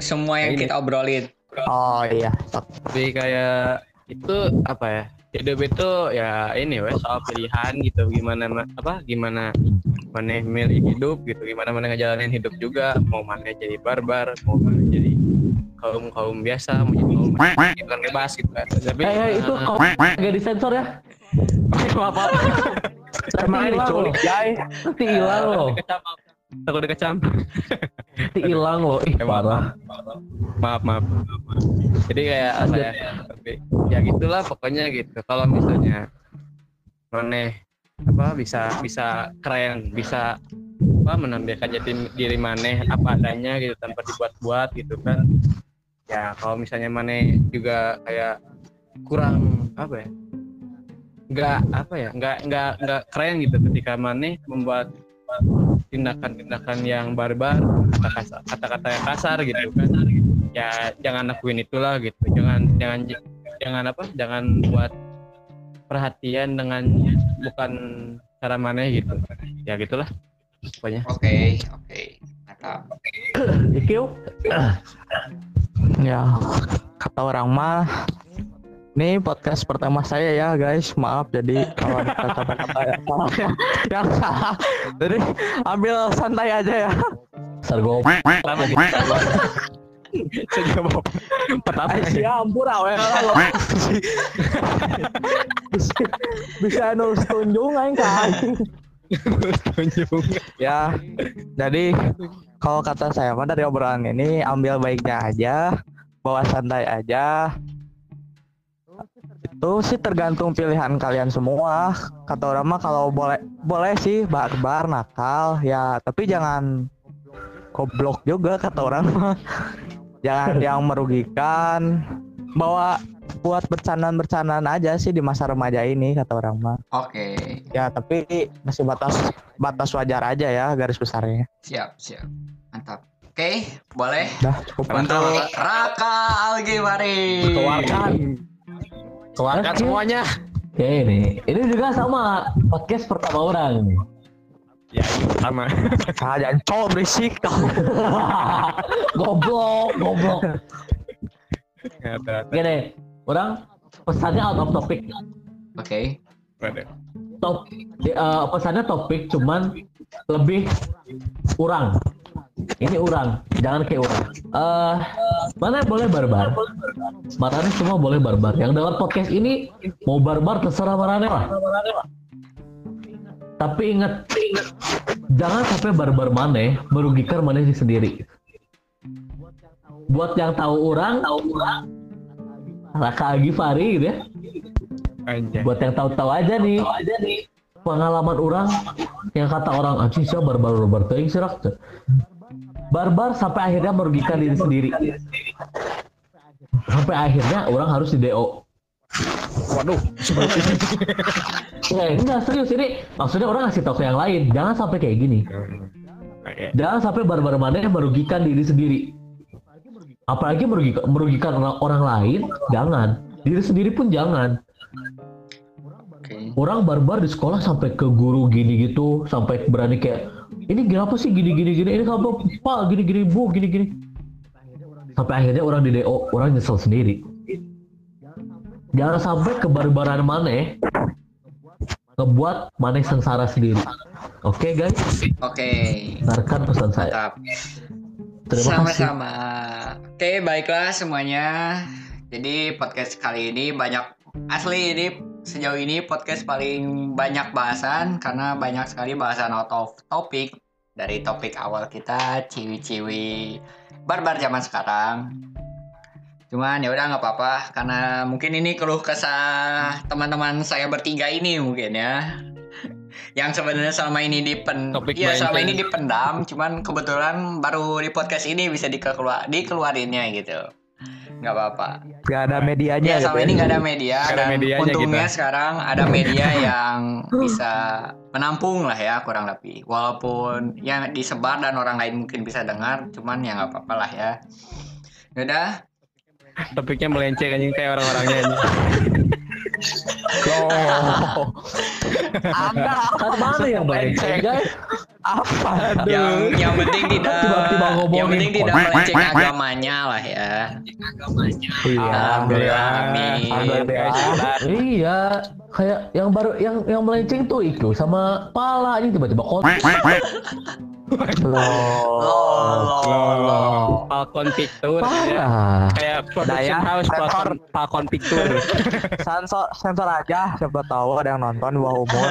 semua yang Ini. kita obrolin. Oh iya. Tapi kayak itu apa ya? Hidup itu ya ini wes soal pilihan gitu. Gimana ma- apa gimana mana milih hidup gitu. Gimana mana ngejalanin hidup juga. Mau mana jadi barbar mau mana jadi kaum kaum biasa mau jadi kaum gitu kan bebas gitu kan. Tapi eh eh, itu kalau nggak disensor ya? Apa Emang hilang diculik loh. Jai. nanti hilang loh. Dikecam takut dikecam nanti hilang loh ih Eh, parah. maaf maaf jadi kayak saya ya gitulah pokoknya gitu. Kalau misalnya mana apa bisa bisa keren bisa apa menampilkan jati diri maneh apa adanya gitu tanpa dibuat-buat gitu kan. Ya kalau misalnya maneh juga kayak kurang apa ya nggak apa ya nggak nggak nggak keren gitu ketika maneh membuat tindakan-tindakan yang barbar kata-kata yang kasar gitu. Kan ya jangan lakuin itulah gitu. Jangan jangan jangan apa jangan buat perhatian dengan bukan cara mana gitu. Ya gitulah pokoknya. Oke, oke. Mantap. Ikil Ya, kata orang mah ini podcast pertama saya ya guys. Maaf jadi kalau ada kata-kata yang salah yang salah. Jadi ambil santai aja ya. Sargo pertama Ay, siya ampun awe lah lo bisa, bisa nus tunjung aing ka aing. ya jadi kalau kata saya mah dari obrolan ini ambil baiknya aja bawa santai aja Tuh sih tergantung pilihan kalian semua. Kata orang mah kalau boleh boleh sih barbar nakal ya, tapi jangan goblok juga kata orang mah. jangan yang merugikan. Bawa buat bercandaan-bercandaan aja sih di masa remaja ini kata orang mah. Oke, Ya, tapi masih batas batas wajar aja ya garis besarnya. siap, siap. Mantap. Oke, boleh. Dah cukup. Untuk Raka Algimari. Keluarkan. Keluarkan Oke. semuanya. Oke ini, ini juga sama podcast pertama orang nih. Ya, sama. Ah, jangan cowok berisik. goblok, goblok. Ada. Gini, orang pesannya out of topic. Oke. Ada. Top, eh, pesannya topik cuman lebih kurang. Ini orang, jangan kayak orang. Eh, mana boleh barbar? Marane semua boleh barbar. Yang dalam podcast ini mau barbar terserah Marane lah. Tapi ingat, jangan sampai barbar Mane merugikan Mane sendiri. Buat yang tahu orang, tahu orang, Raka Agifari gitu ya. Anjay. Buat yang tahu-tahu aja nih, pengalaman orang yang kata orang anjing sih barbar barbar teuing sih Rak." Barbar sampai akhirnya merugikan diri sendiri. Sampai akhirnya orang harus di DO. Waduh. Ya, enggak serius ini maksudnya orang ngasih tahu ke yang lain, jangan sampai kayak gini. Jangan sampai barbar mana yang merugikan diri sendiri. Apalagi merugikan, merugikan orang, orang lain, jangan. Diri sendiri pun jangan. Orang barbar di sekolah sampai ke guru gini gitu sampai berani kayak ini kenapa sih gini gini? Gini ini kenapa pak gini gini bu gini gini sampai akhirnya orang di DO orang nyesel sendiri. Jangan sampai kebarbaran mana ngebuat mana sengsara sendiri. Oke guys? Oke. dengarkan pesan saya. Mantap. terima kasih. Sama-sama. Oke, baiklah semuanya. Jadi podcast kali ini banyak asli ini sejauh ini podcast paling banyak bahasan karena banyak sekali bahasan out of topic dari topik awal kita ciwi-ciwi barbar zaman sekarang. Cuman ya udah nggak apa-apa karena mungkin ini keluh kesah teman-teman saya bertiga ini mungkin ya. Yang sebenarnya selama ini dipen Topik ya selama ini dipendam, cuman kebetulan baru di podcast ini bisa dikeluar dikeluarinnya gitu. Nggak apa-apa. Gak ada medianya Ya gitu selama ini nggak ada media Nggak ada dan medianya untungnya kita. sekarang ada media yang bisa menampung lah ya kurang lebih. Walaupun yang disebar dan orang lain mungkin bisa dengar, cuman ya nggak apa-apa lah ya. Yaudah, Topiknya melenceng anjing kayak orang-orangnya Loh. Anda kan mana yang melenceng guys apa? yang yang penting tidak Tiba-tiba ngomongin yang penting tidak melenceng agamanya lah ya. Iya. Alhamdulillah, amin. Alhamdulillah. iya kayak yang baru yang yang melenceng tuh itu sama pala ini tiba-tiba kot Loh. Falcon Picture. ya. parah Kayak production Daya, house. Falcon, Falcon Picture. Sensor sensor aja siapa tahu ada yang nonton bawah umur.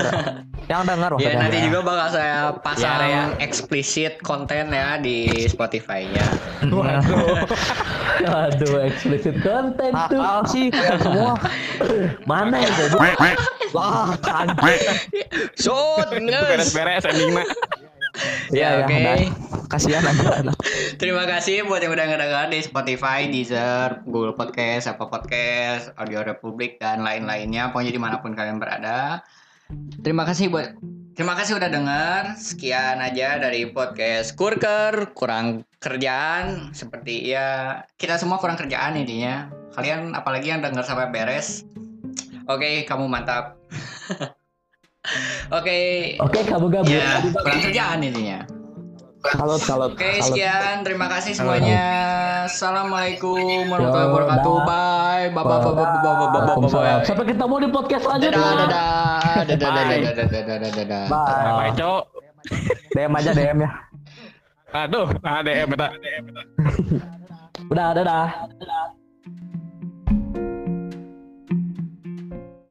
yang dengar Ya nanti juga bakal saya pasang Ya, ya. eksplisit konten ya di Spotify-nya. Waduh. aduh explicit content tuh Nakal sih semua. mana yang goblok Wah, kan. Shoot, Itu nges. beres-beres endingnya. Ya, Ya, oke. ya, udah. Kasihan aja. Terima kasih buat yang udah ngedengar di Spotify, Deezer, Google Podcast, Apple Podcast, Audio Republik dan lain-lainnya. Pokoknya di mana pun kalian berada. Terima kasih buat Terima kasih udah denger. Sekian aja dari podcast Kurker. Kurang kerjaan seperti ya kita semua kurang kerjaan intinya. Kalian apalagi yang denger sampai beres. Oke, kamu mantap. Oke. oke kamu gabut Ya, kurang kerjaan intinya. Salut, salut. Oke, salut. sekian. Terima kasih semuanya. Assalamualaikum warahmatullahi wabarakatuh. Bye. Bye bye bye bye bye bye bye bye sampai ketemu di podcast selanjutnya Dadah dadah. Dadah dadah Bye. dadah dadah dadah dadah. Bye. Bye, Cok. DM aja DM ya. Aduh, ada ya, beta. udah dadah